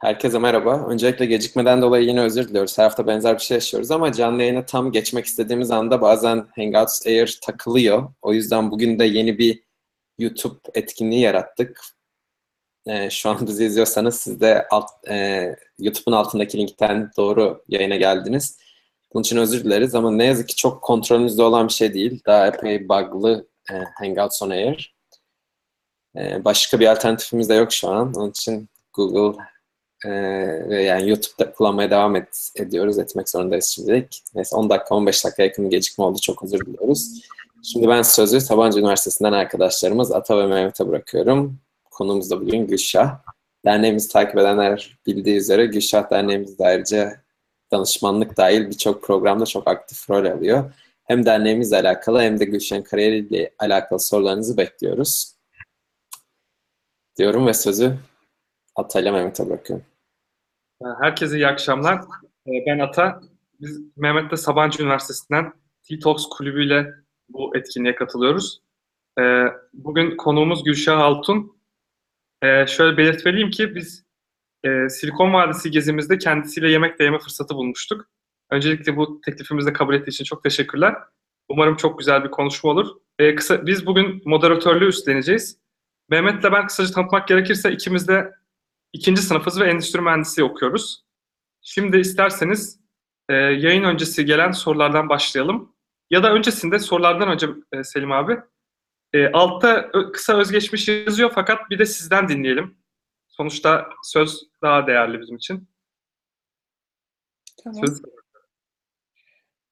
Herkese merhaba. Öncelikle gecikmeden dolayı yine özür diliyoruz. Her hafta benzer bir şey yaşıyoruz ama canlı yayına tam geçmek istediğimiz anda bazen Hangouts Air takılıyor. O yüzden bugün de yeni bir YouTube etkinliği yarattık. Ee, şu an bizi izliyorsanız siz de alt, e, YouTube'un altındaki linkten doğru yayına geldiniz. Bunun için özür dileriz ama ne yazık ki çok kontrolümüzde olan bir şey değil. Daha epey bug'lı e, Hangouts on Air. E, başka bir alternatifimiz de yok şu an. Onun için Google ee, ve yani YouTube'da kullanmaya devam et, ediyoruz, etmek zorundayız şimdilik. Neyse 10 dakika, 15 dakika yakın bir gecikme oldu. Çok özür diliyoruz. Şimdi ben sözü Sabancı Üniversitesi'nden arkadaşlarımız Ata ve Mehmet'e bırakıyorum. Konuğumuz da bugün Gülşah. Derneğimizi takip edenler bildiği üzere Gülşah Derneğimiz de ayrıca danışmanlık dahil birçok programda çok aktif rol alıyor. Hem derneğimizle alakalı hem de Gülşah'ın kariyeriyle alakalı sorularınızı bekliyoruz. Diyorum ve sözü Atayla Mehmet'e bırakıyorum. Herkese iyi akşamlar. Ee, Ben Ata. Biz Mehmet'le Sabancı Üniversitesi'nden T-Talks kulübüyle bu etkinliğe katılıyoruz. Ee, Bugün konuğumuz Gülşah Altun. Ee, Şöyle belirtmeliyim ki biz e, Silikon Vadisi gezimizde kendisiyle yemek de yeme fırsatı bulmuştuk. Öncelikle bu teklifimizi de kabul ettiği için çok teşekkürler. Umarım çok güzel bir konuşma olur. Kısa, biz bugün moderatörlüğü üstleneceğiz. Mehmet'le ben kısaca tanıtmak gerekirse ikimiz de İkinci sınıfız ve endüstri mühendisliği okuyoruz. Şimdi isterseniz e, yayın öncesi gelen sorulardan başlayalım. Ya da öncesinde sorulardan önce e, Selim abi. E, altta kısa özgeçmiş yazıyor fakat bir de sizden dinleyelim. Sonuçta söz daha değerli bizim için. Tamam. Söz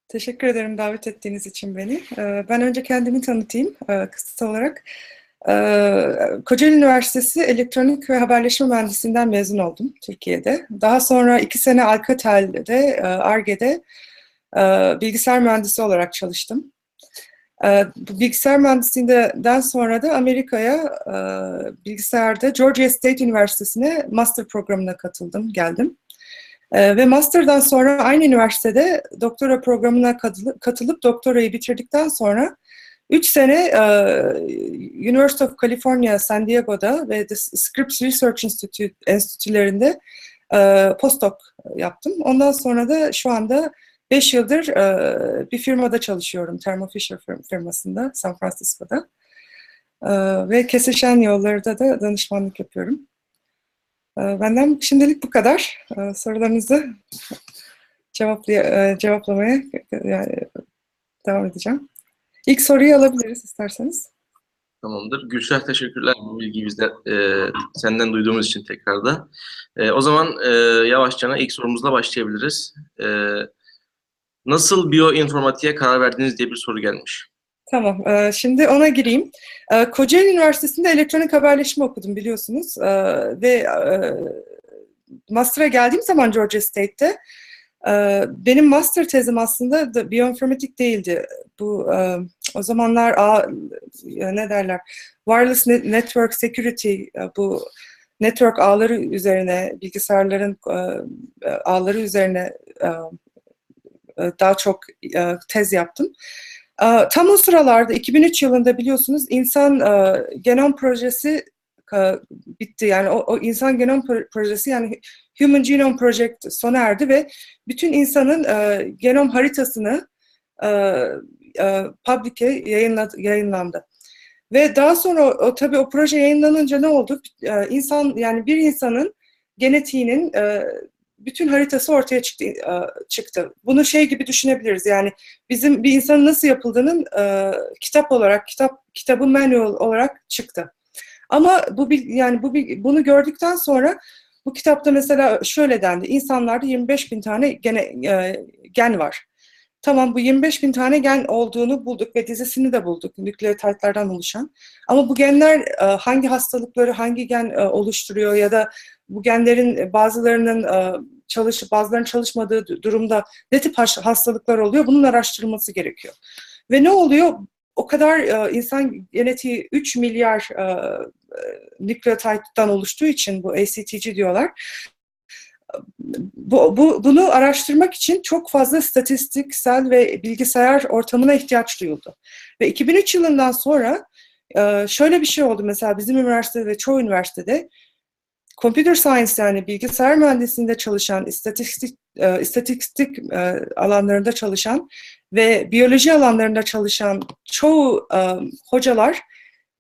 Teşekkür ederim davet ettiğiniz için beni. Ee, Ben önce kendimi tanıtayım e, kısa olarak. Ee, Kocaeli Üniversitesi Elektronik ve Haberleşme Mühendisliğinden mezun oldum Türkiye'de. Daha sonra iki sene Alcatel'de, e, ARGE'de e, bilgisayar mühendisi olarak çalıştım. E, bilgisayar mühendisliğinden sonra da Amerika'ya bilgisayarda Georgia State Üniversitesi'ne master programına katıldım, geldim. Ve master'dan sonra aynı üniversitede doktora programına katılıp, katılıp doktorayı bitirdikten sonra 3 sene e, University of California San Diego'da ve The Scripps Research Institute enstitülerinde e, postdoc yaptım. Ondan sonra da şu anda 5 yıldır e, bir firmada çalışıyorum. Thermo Fisher fir- firmasında San Francisco'da. E, ve kesişen yollarda da danışmanlık yapıyorum. Ee, Benden şimdilik bu kadar. Ee, Sorularınızı cevaplay- cevaplamaya yani devam edeceğim. İlk soruyu alabiliriz isterseniz. Tamamdır. Gülşah teşekkürler bu bilgiyi bizden, e, senden duyduğumuz için tekrar da. E, o zaman e, yavaşça ilk sorumuzla başlayabiliriz. E, nasıl biyoinformatiğe karar verdiniz diye bir soru gelmiş. Tamam, e, şimdi ona gireyim. E, Kocaeli Üniversitesi'nde elektronik haberleşme okudum biliyorsunuz. E, Ve e, master'a geldiğim zaman Georgia State'te benim master tezim aslında da biyoinformatik değildi. Bu e, o zamanlar ağ, ne derler wireless net- network security e, bu network ağları üzerine bilgisayarların e, ağları üzerine daha çok tez yaptım. Tam o sıralarda 2003 yılında biliyorsunuz insan genom projesi bitti. Yani o, o insan genom pro- projesi yani Human Genome Project sona erdi ve bütün insanın e, genom haritasını e, e, public'e yayınladı, yayınlandı. Ve daha sonra o, tabii o proje yayınlanınca ne oldu? E, insan yani bir insanın genetiğinin e, bütün haritası ortaya çıktı. e, çıktı. Bunu şey gibi düşünebiliriz. Yani bizim bir insanın nasıl yapıldığının e, kitap olarak, kitap kitabın manual olarak çıktı. Ama bu yani bu bunu gördükten sonra bu kitapta mesela şöyle dendi. İnsanlarda 25 bin tane gene, e, gen var. Tamam bu 25 bin tane gen olduğunu bulduk ve dizisini de bulduk nükleotitlerden oluşan. Ama bu genler e, hangi hastalıkları hangi gen e, oluşturuyor ya da bu genlerin bazılarının e, çalışıp bazılarının çalışmadığı du- durumda ne tip hastalıklar oluyor bunun araştırılması gerekiyor. Ve ne oluyor? O kadar e, insan genetiği 3 milyar e, e, nükleotitden oluştuğu için bu ACTG diyorlar. Bu, bu, bunu araştırmak için çok fazla statistiksel ve bilgisayar ortamına ihtiyaç duyuldu. Ve 2003 yılından sonra e, şöyle bir şey oldu mesela bizim üniversitede ve çoğu üniversitede computer science yani bilgisayar mühendisliğinde çalışan, istatistik e, istatistik e, alanlarında çalışan ve biyoloji alanlarında çalışan çoğu e, hocalar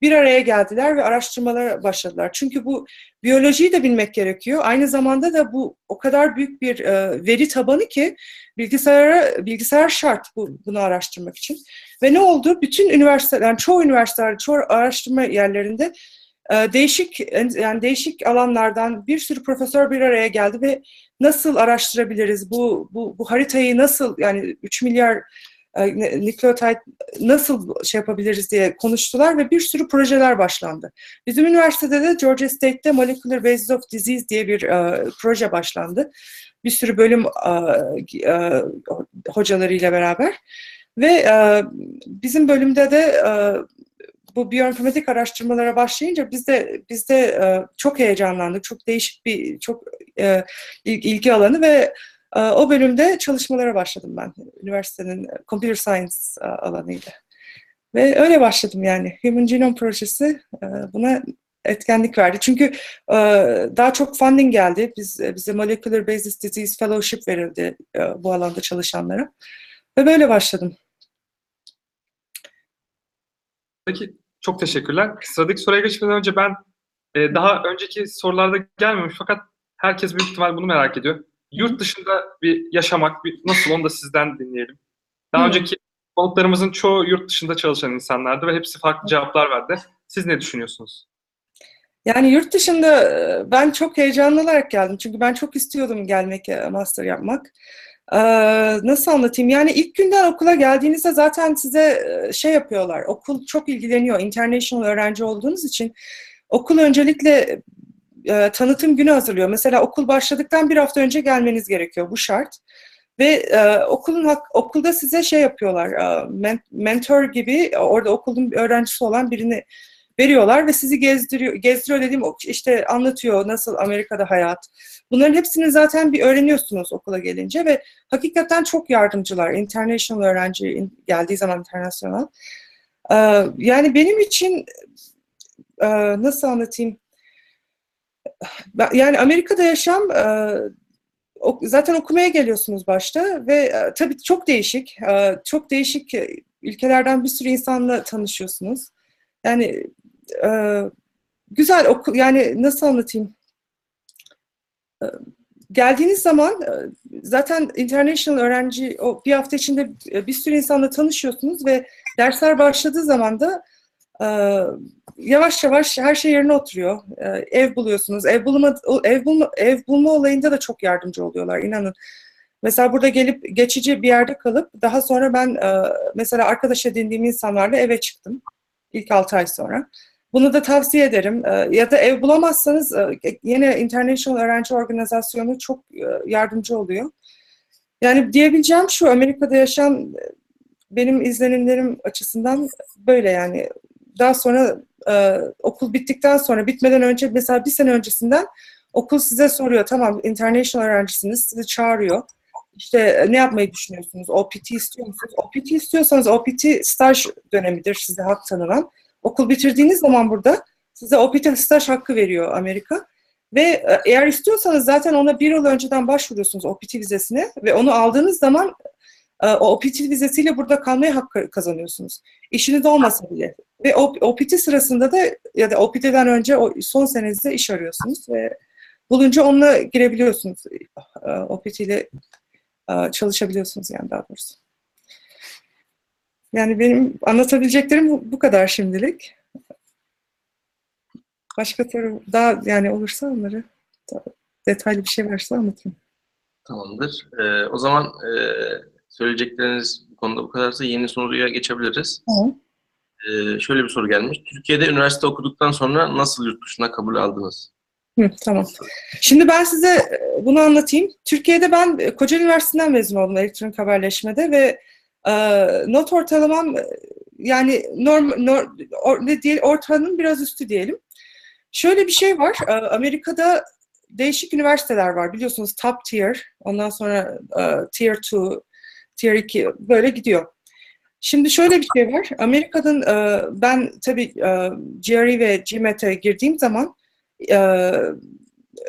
bir araya geldiler ve araştırmalara başladılar. Çünkü bu biyolojiyi de bilmek gerekiyor. Aynı zamanda da bu o kadar büyük bir e, veri tabanı ki bilgisayara bilgisayar şart bu, bunu araştırmak için. Ve ne oldu? Bütün üniversiteler, yani çoğu üniversiteler, çoğu araştırma yerlerinde e, değişik yani değişik alanlardan bir sürü profesör bir araya geldi ve nasıl araştırabiliriz bu bu, bu haritayı nasıl yani 3 milyar e, nükleotide nasıl şey yapabiliriz diye konuştular ve bir sürü projeler başlandı. Bizim üniversitede de Georgia State'te Molecular Basis of Disease diye bir uh, proje başlandı. Bir sürü bölüm uh, uh, hocalarıyla beraber ve uh, bizim bölümde de uh, bu biyoinformatik araştırmalara başlayınca biz de biz de uh, çok heyecanlandık. Çok değişik bir çok uh, ilgi alanı ve o bölümde çalışmalara başladım ben. Üniversitenin Computer Science alanıyla. Ve öyle başladım yani. Human Genome Projesi buna etkenlik verdi. Çünkü daha çok funding geldi. Biz bize Molecular Basis Disease Fellowship verildi bu alanda çalışanlara. Ve böyle başladım. Peki çok teşekkürler. Sıradaki soruya geçmeden önce ben daha önceki sorularda gelmemiş fakat herkes büyük ihtimal bunu merak ediyor yurt dışında bir yaşamak bir, nasıl onu da sizden dinleyelim. Daha önceki konuklarımızın çoğu yurt dışında çalışan insanlardı ve hepsi farklı cevaplar verdi. Siz ne düşünüyorsunuz? Yani yurt dışında ben çok heyecanlı olarak geldim. Çünkü ben çok istiyordum gelmek, master yapmak. Nasıl anlatayım? Yani ilk günden okula geldiğinizde zaten size şey yapıyorlar. Okul çok ilgileniyor. International öğrenci olduğunuz için okul öncelikle tanıtım günü hazırlıyor. Mesela okul başladıktan bir hafta önce gelmeniz gerekiyor. Bu şart. Ve e, okulun okulda size şey yapıyorlar. E, men, mentor gibi orada okulun öğrencisi olan birini veriyorlar ve sizi gezdiriyor. Gezdiriyor dediğim işte anlatıyor nasıl Amerika'da hayat. Bunların hepsini zaten bir öğreniyorsunuz okula gelince ve hakikaten çok yardımcılar. International öğrenci geldiği zaman internasyonel. Ee, yani benim için e, nasıl anlatayım? yani Amerika'da yaşam e, zaten okumaya geliyorsunuz başta ve e, tabii çok değişik, çok değişik ülkelerden bir sürü insanla tanışıyorsunuz. Yani güzel okul, yani nasıl anlatayım? Geldiğiniz zaman zaten international öğrenci o bir hafta içinde bir sürü insanla tanışıyorsunuz ve dersler başladığı zaman da yavaş yavaş her şey yerine oturuyor. ev buluyorsunuz. Ev bulma ev bulma ev bulma olayında da çok yardımcı oluyorlar inanın. Mesela burada gelip geçici bir yerde kalıp daha sonra ben mesela arkadaş edindiğim insanlarla eve çıktım. ilk 6 ay sonra. Bunu da tavsiye ederim. Ya da ev bulamazsanız yine International Öğrenci Organizasyonu çok yardımcı oluyor. Yani diyebileceğim şu Amerika'da yaşam benim izlenimlerim açısından böyle yani daha sonra e, okul bittikten sonra bitmeden önce mesela bir sene öncesinden okul size soruyor tamam international öğrencisiniz sizi çağırıyor. İşte e, ne yapmayı düşünüyorsunuz? OPT istiyor musunuz? OPT istiyorsanız OPT staj dönemidir size hak tanınan. Okul bitirdiğiniz zaman burada size OPT staj hakkı veriyor Amerika. Ve e, eğer istiyorsanız zaten ona bir yıl önceden başvuruyorsunuz OPT vizesine ve onu aldığınız zaman e, o OPT vizesiyle burada kalmaya hakkı kazanıyorsunuz. İşiniz olmasa bile. Ve OPT sırasında da ya da OPT'den önce o son senenizde iş arıyorsunuz ve bulunca onunla girebiliyorsunuz. E, OPT ile çalışabiliyorsunuz yani daha doğrusu. Yani benim anlatabileceklerim bu kadar şimdilik. Başka soru daha yani olursa onları detaylı bir şey varsa anlatayım. Tamamdır. Ee, o zaman e, söyleyecekleriniz bu konuda bu kadarsa yeni soruya geçebiliriz. Hı. Ee, şöyle bir soru gelmiş. Türkiye'de üniversite okuduktan sonra nasıl yurt dışına kabul aldınız? Hı, tamam. Şimdi ben size e, bunu anlatayım. Türkiye'de ben e, Kocaeli Üniversitesi'nden mezun oldum elektronik haberleşmede ve e, not ortalamam e, yani norm, norm or, ne diye ortalamanın biraz üstü diyelim. Şöyle bir şey var. E, Amerika'da değişik üniversiteler var. Biliyorsunuz top tier, ondan sonra e, tier 2, tier 2 böyle gidiyor. Şimdi şöyle bir şey var. Amerika'nın e, ben tabii e, GRE ve GMAT'e girdiğim zaman e,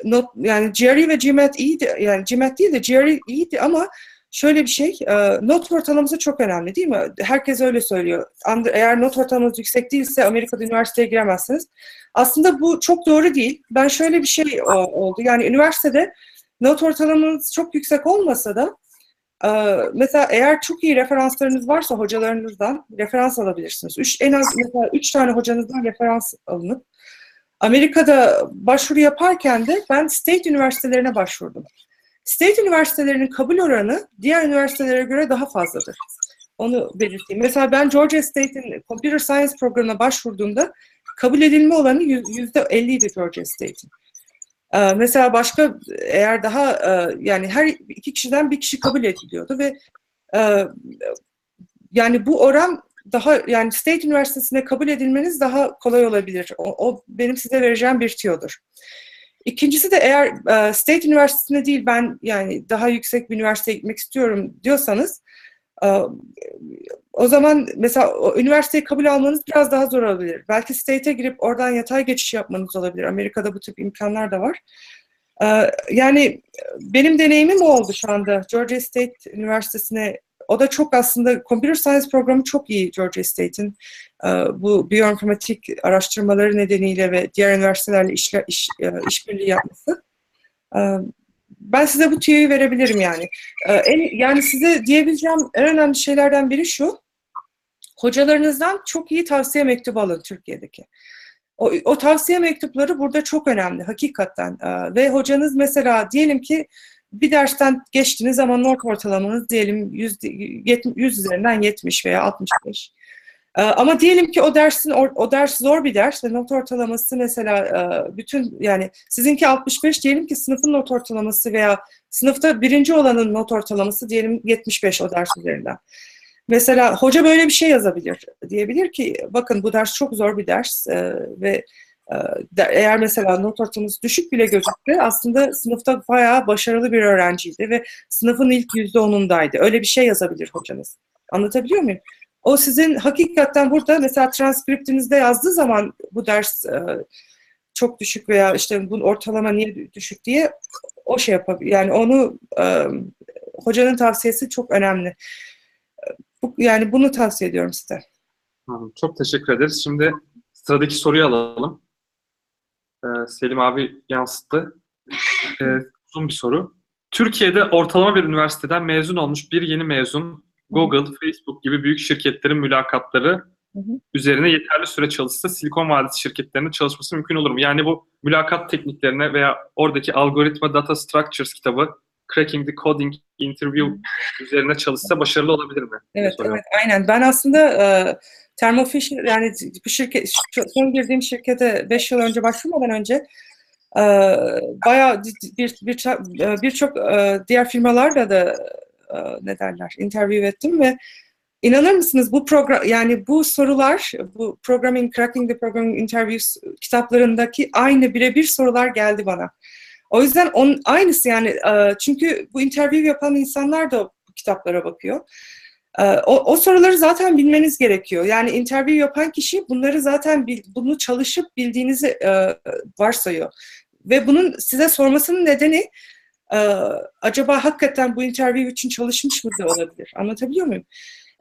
not, yani GRE ve GMAT iyiydi. Yani GMAT değil de GRE iyiydi ama şöyle bir şey, e, not ortalaması çok önemli değil mi? Herkes öyle söylüyor. Eğer not ortalamanız yüksek değilse Amerika'da üniversiteye giremezsiniz. Aslında bu çok doğru değil. Ben şöyle bir şey o- oldu. Yani üniversitede not ortalamanız çok yüksek olmasa da e, mesela eğer çok iyi referanslarınız varsa hocalarınızdan referans alabilirsiniz. Üç, en az mesela üç tane hocanızdan referans alınıp Amerika'da başvuru yaparken de ben state üniversitelerine başvurdum. State üniversitelerinin kabul oranı diğer üniversitelere göre daha fazladır. Onu belirteyim. Mesela ben Georgia State'in Computer Science programına başvurduğumda kabul edilme yüzde 50 idi Georgia State'in. Ee, mesela başka eğer daha e, yani her iki kişiden bir kişi kabul ediliyordu ve e, yani bu oran daha yani State Üniversitesi'ne kabul edilmeniz daha kolay olabilir. O, o benim size vereceğim bir tiyodur. İkincisi de eğer e, State Üniversitesi'ne değil ben yani daha yüksek bir üniversiteye gitmek istiyorum diyorsanız e, o zaman mesela o üniversiteyi kabul almanız biraz daha zor olabilir. Belki State'e girip oradan yatay geçiş yapmanız olabilir. Amerika'da bu tip imkanlar da var. E, yani benim deneyimim o oldu şu anda. Georgia State Üniversitesi'ne o da çok aslında Computer Science programı çok iyi Georgia State'in. Ee, bu biyoinformatik araştırmaları nedeniyle ve diğer üniversitelerle işle, iş, e, işbirliği yapması. Ee, ben size bu tüyoyu verebilirim yani. En, yani size diyebileceğim en önemli şeylerden biri şu. Hocalarınızdan çok iyi tavsiye mektubu alın Türkiye'deki. O, o tavsiye mektupları burada çok önemli hakikaten. Ve hocanız mesela diyelim ki bir dersten geçtiğiniz zaman not ortalamanız diyelim 100, 100 üzerinden 70 veya 65. Ee, Ama diyelim ki o dersin o, ders zor bir ders ve not ortalaması mesela e, bütün yani sizinki 65 diyelim ki sınıfın not ortalaması veya sınıfta birinci olanın not ortalaması diyelim 75 o ders üzerinden. Mesela hoca böyle bir şey yazabilir. Diyebilir ki bakın bu ders çok zor bir ders e, ve eğer mesela not ortalaması düşük bile gözüktü aslında sınıfta bayağı başarılı bir öğrenciydi ve sınıfın ilk yüzde onundaydı. Öyle bir şey yazabilir hocanız. Anlatabiliyor muyum? O sizin hakikaten burada mesela transkriptinizde yazdığı zaman bu ders e, çok düşük veya işte bu ortalama niye düşük diye o şey yapabilir. Yani onu e, hocanın tavsiyesi çok önemli. Yani bunu tavsiye ediyorum size. Çok teşekkür ederiz. Şimdi sıradaki soruyu alalım. Ee, Selim abi yansıttı. Ee, uzun bir soru. Türkiye'de ortalama bir üniversiteden mezun olmuş bir yeni mezun Google, Facebook gibi büyük şirketlerin mülakatları Hı hı. üzerine yeterli süre çalışsa Silikon Vadisi şirketlerinde çalışması mümkün olur mu? Yani bu mülakat tekniklerine veya oradaki algoritma data structures kitabı Cracking the Coding Interview üzerine çalışsa başarılı olabilir mi? Evet, evet, aynen. Ben aslında e, Thermo Fisher yani bu şirket son girdiğim şirkete 5 yıl önce başvurmadan önce e, bayağı bir bir e, birçok e, diğer firmalarla da e, ne derler interview ettim ve inanır mısınız bu program yani bu sorular bu Programming Cracking the Programming Interviews kitaplarındaki aynı birebir sorular geldi bana. O yüzden on, aynısı yani e, çünkü bu interview yapan insanlar da bu kitaplara bakıyor. Ee, O, o soruları zaten bilmeniz gerekiyor. Yani interview yapan kişi bunları zaten bil- bunu çalışıp bildiğinizi e, varsayıyor. Ve bunun size sormasının nedeni e, acaba hakikaten bu interview için çalışmış mı da olabilir. Anlatabiliyor muyum?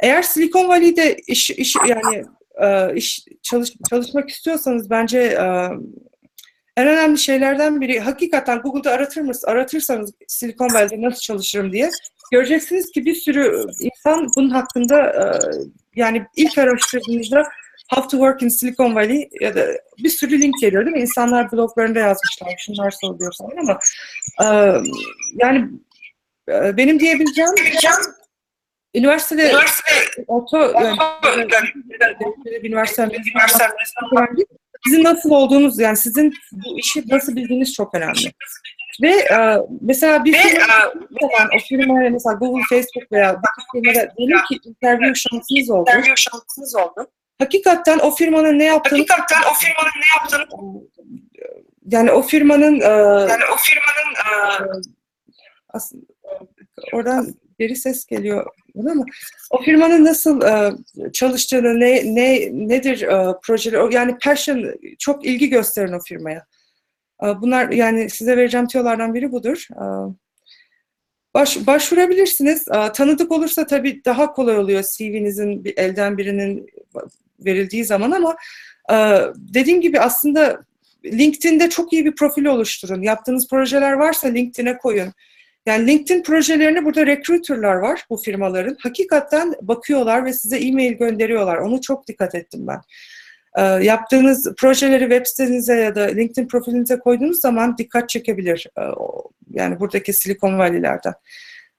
Eğer Silicon Valley'de iş, iş yani e, iş çalış, çalışmak istiyorsanız bence e, en önemli şeylerden biri hakikaten Google'da aratır mısınız, aratırsanız Silicon Valley'de nasıl çalışırım diye göreceksiniz ki bir sürü insan bunun hakkında e, yani ilk araştırdığınızda How to Work in Silicon Valley ya da bir sürü link geliyor değil mi? İnsanlar bloglarında yazmışlar, şunlar söylüyor falan ama e, yani e, benim diyebileceğim üniversitede orta yani, bir üniversite mezunu sizin nasıl olduğunuz yani sizin bu işi nasıl bildiğiniz çok önemli. Ve e, mesela bir firma zaman o firmaya mesela Google, Facebook veya bu firmada diyelim ki interview şansınız oldu. şansınız oldu. Hakikaten o firmanın ne yaptığını Hakikaten o firmanın ne yaptığını, yani o firmanın e, yani o firmanın e, aslında oradan geri ses geliyor ama o firmanın nasıl e, çalıştığını ne ne nedir e, projeleri yani passion çok ilgi gösterin o firmaya. E, bunlar yani size vereceğim tüyolardan biri budur. E, baş, başvurabilirsiniz. Tanıdık olursa tabii daha kolay oluyor CV'nizin elden birinin verildiği zaman ama dediğim gibi aslında LinkedIn'de çok iyi bir profil oluşturun. Yaptığınız projeler varsa LinkedIn'e koyun. Yani LinkedIn projelerini burada recruiter'lar var bu firmaların. Hakikaten bakıyorlar ve size e-mail gönderiyorlar. Onu çok dikkat ettim ben. Ee, yaptığınız projeleri web sitenize ya da LinkedIn profilinize koyduğunuz zaman dikkat çekebilir. O- yani buradaki Silicon Valley'lerden.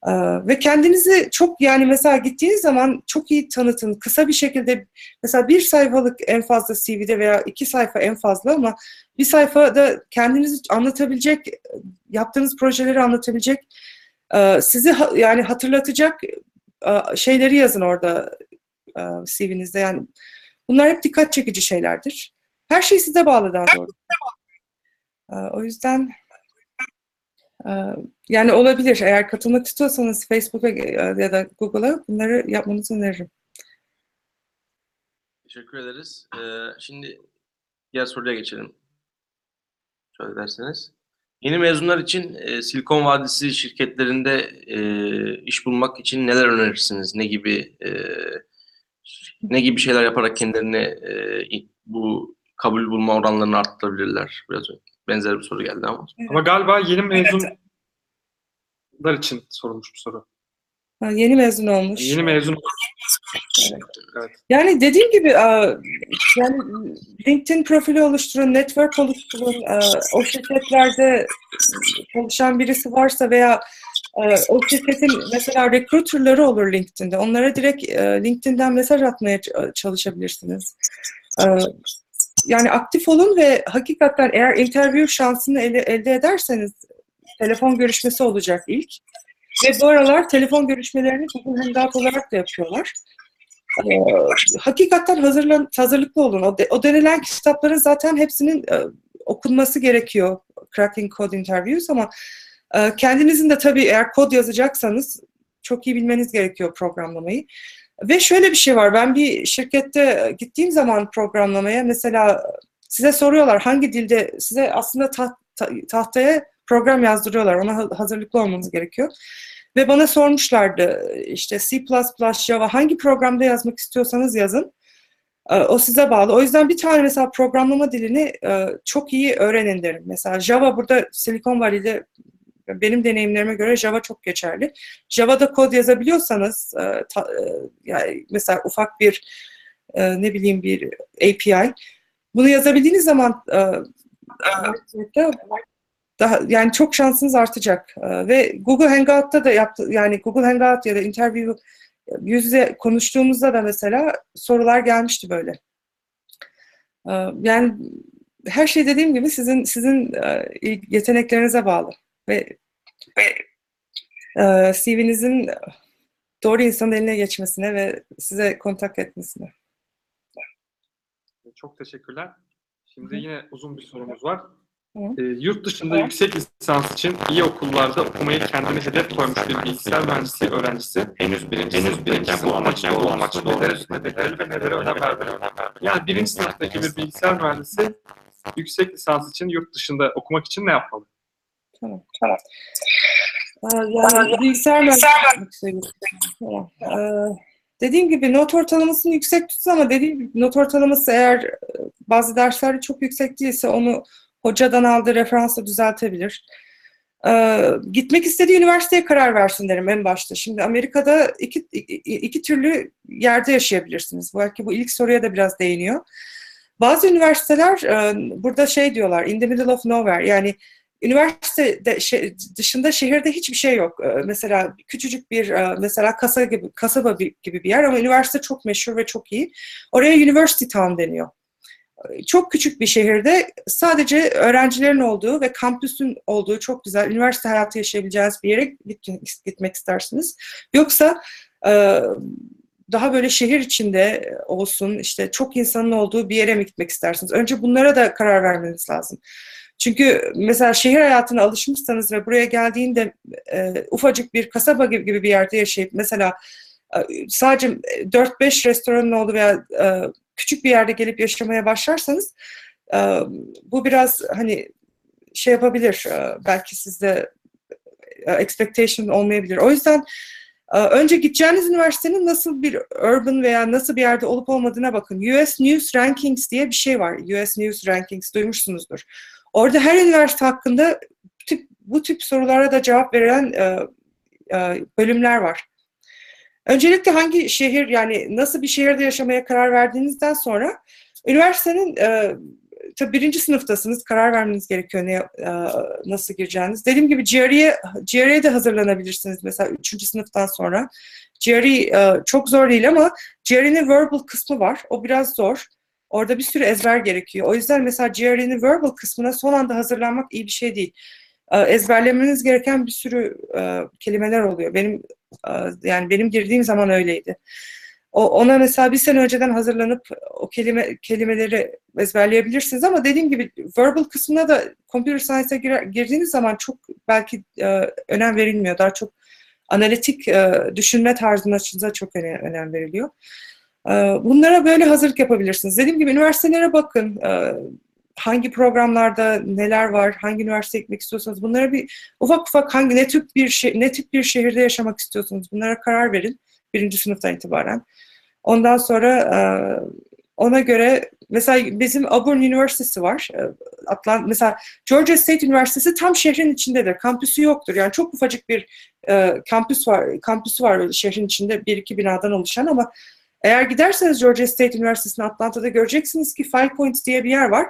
Ee, ve kendinizi çok yani mesela gittiğiniz zaman çok iyi tanıtın. Kısa bir şekilde mesela bir sayfalık en fazla CV'de veya iki sayfa en fazla ama bir sayfada kendinizi anlatabilecek, yaptığınız projeleri anlatabilecek, e, sizi ha- yani hatırlatacak e, şeyleri yazın orada e, CV'nizde. Yani bunlar hep dikkat çekici şeylerdir. Her şey size bağlı daha doğrusu. E, O yüzden yani olabilir. Eğer katılmak istiyorsanız Facebook'a e, ya da Google'a bunları yapmanızı öneririm. Teşekkür ederiz. Ee, şimdi diğer soruya geçelim. Şöyle derseniz. Yeni mezunlar için e, Silikon Vadisi şirketlerinde e, iş bulmak için neler önerirsiniz? Ne gibi e, ne gibi şeyler yaparak kendilerini e, bu kabul bulma oranlarını arttırabilirler? Biraz önce benzer bir soru geldi ama. Ama galiba yeni mezunlar için sorulmuş bu soru. Ha, yeni mezun olmuş. Yeni mezun Yani dediğim gibi e, yani LinkedIn profili oluşturun, network oluşturun. e, O şirketlerde çalışan birisi varsa veya e, o şirketin mesela recruiterları olur LinkedIn'de. Onlara direkt LinkedIn'den mesaj atmaya çalışabilirsiniz. Yani aktif olun ve hakikaten eğer interview şansını ele- elde ederseniz telefon görüşmesi olacak ilk. Ve bu aralar telefon görüşmelerini Google Hangout olarak da yapıyorlar. Ee, hakikaten hazırlan, hazırlıklı olun. O, de- o denilen kitapların zaten hepsinin e, okunması gerekiyor. Cracking Code Interviews ama e, kendinizin de tabii eğer kod yazacaksanız çok iyi bilmeniz gerekiyor programlamayı. Ve şöyle bir şey var. Ben bir şirkette gittiğim zaman programlamaya mesela size soruyorlar hangi dilde size aslında ta- ta- tahtaya program yazdırıyorlar. Ona ha- hazırlıklı olmanız gerekiyor. Ve bana sormuşlardı işte C++, Java hangi programda yazmak istiyorsanız yazın. O size bağlı. O yüzden bir tane mesela programlama dilini e, çok iyi öğrenin derim. Mesela Java burada Silicon Valley'de benim deneyimlerime göre Java çok geçerli. Java'da kod yazabiliyorsanız e, ta- e, yani mesela ufak bir e, ne bileyim bir API bunu yazabildiğiniz zaman e, e, daha yani çok şansınız artacak. Ee, ve Google Hangout'ta da yaptı yani Google Hangout ya da interview yüz yüze konuştuğumuzda da mesela sorular gelmişti böyle. Ee, yani her şey dediğim gibi sizin sizin e, yeteneklerinize bağlı ve e, CV'nizin doğru insanın eline geçmesine ve size kontak etmesine. Çok teşekkürler. Şimdi Hı yine uzun bir sorumuz var. Ee, yurt dışında yüksek lisans için iyi okullarda okumayı kendine hedef koymuş bir bilgisayar mühendisi öğrencisi henüz birinci henüz birinci bu amaçla bu amaçla neler hedefleri ve nelere önem verdiğini önem verdi. Yani birinci sınıftaki bir bilgisayar mühendisi yüksek lisans için yurt dışında okumak için ne yapmalı? Tamam. Tamam. Yani bilgisayar mühendisliği. Tamam. Ee, dediğim gibi not ortalamasını yüksek tutsun ama dediğim gibi not ortalaması eğer e, bazı derslerde çok yüksek değilse onu hocadan aldığı referansla düzeltebilir. Ee, gitmek istediği üniversiteye karar versin derim en başta. Şimdi Amerika'da iki, iki, iki türlü yerde yaşayabilirsiniz. Belki bu ilk soruya da biraz değiniyor. Bazı üniversiteler e, burada şey diyorlar, in the middle of nowhere. Yani üniversite de, şey, dışında şehirde hiçbir şey yok. Ee, mesela küçücük bir e, mesela kasa gibi kasaba gibi bir yer ama üniversite çok meşhur ve çok iyi. Oraya University Town deniyor. Ee, Çok küçük bir şehirde sadece öğrencilerin olduğu ve kampüsün olduğu çok güzel üniversite hayatı yaşayabileceğiniz bir yere git- gitmek istersiniz. Yoksa e, daha böyle şehir içinde olsun, işte çok insanın olduğu bir yere mi gitmek istersiniz? Önce bunlara da karar vermeniz lazım. Çünkü mesela şehir hayatına alışmışsanız ve buraya geldiğinde e, ufacık bir kasaba gibi, bir yerde yaşayıp mesela e, sadece 4-5 restoranın olduğu veya e, küçük bir yerde gelip yaşamaya başlarsanız e, bu biraz hani şey yapabilir. E, belki sizde e, expectation olmayabilir. O yüzden e, önce gideceğiniz üniversitenin nasıl bir urban veya nasıl bir yerde olup olmadığına bakın. US News Rankings diye bir şey var. US News Rankings duymuşsunuzdur. Orada her üniversite hakkında bu tip, bu tip sorulara da cevap veren e, e, bölümler var. Öncelikle hangi şehir yani nasıl bir şehirde yaşamaya karar verdiğinizden sonra üniversitenin e, tabii birinci sınıftasınız karar vermeniz gerekiyor ne, e, nasıl gireceğiniz. Dediğim gibi GRE'ye GRE'ye de hazırlanabilirsiniz mesela üçüncü sınıftan sonra. GRE e, çok zor değil ama GRE'nin verbal kısmı var. O biraz zor. Orada bir sürü ezber gerekiyor. O yüzden mesela GRE'nin verbal kısmına son anda hazırlanmak iyi bir şey değil. E, ezberlemeniz gereken bir sürü e, kelimeler oluyor. Benim e, yani benim girdiğim zaman öyleydi. Ona mesela bir sene önceden hazırlanıp o kelime kelimeleri ezberleyebilirsiniz ama dediğim gibi verbal kısmına da computer science'a girdiğiniz zaman çok belki e, önem verilmiyor. Daha çok analitik e, düşünme tarzına çok önem veriliyor. E, bunlara böyle hazırlık yapabilirsiniz. Dediğim gibi üniversitelere bakın. E, hangi programlarda neler var, hangi üniversiteye gitmek istiyorsanız bunlara bir ufak ufak hangi ne tip bir şey, ne tip bir şehirde yaşamak istiyorsunuz bunlara karar verin birinci sınıftan itibaren. Ondan sonra e, ona göre mesela bizim Auburn Üniversitesi var. E, Atlant mesela Georgia State Üniversitesi tam şehrin içindedir. Kampüsü yoktur. Yani çok ufacık bir e, kampüs var. Kampüsü var şehrin içinde bir iki binadan oluşan ama eğer giderseniz Georgia State Üniversitesi'ne Atlanta'da göreceksiniz ki Five Points diye bir yer var.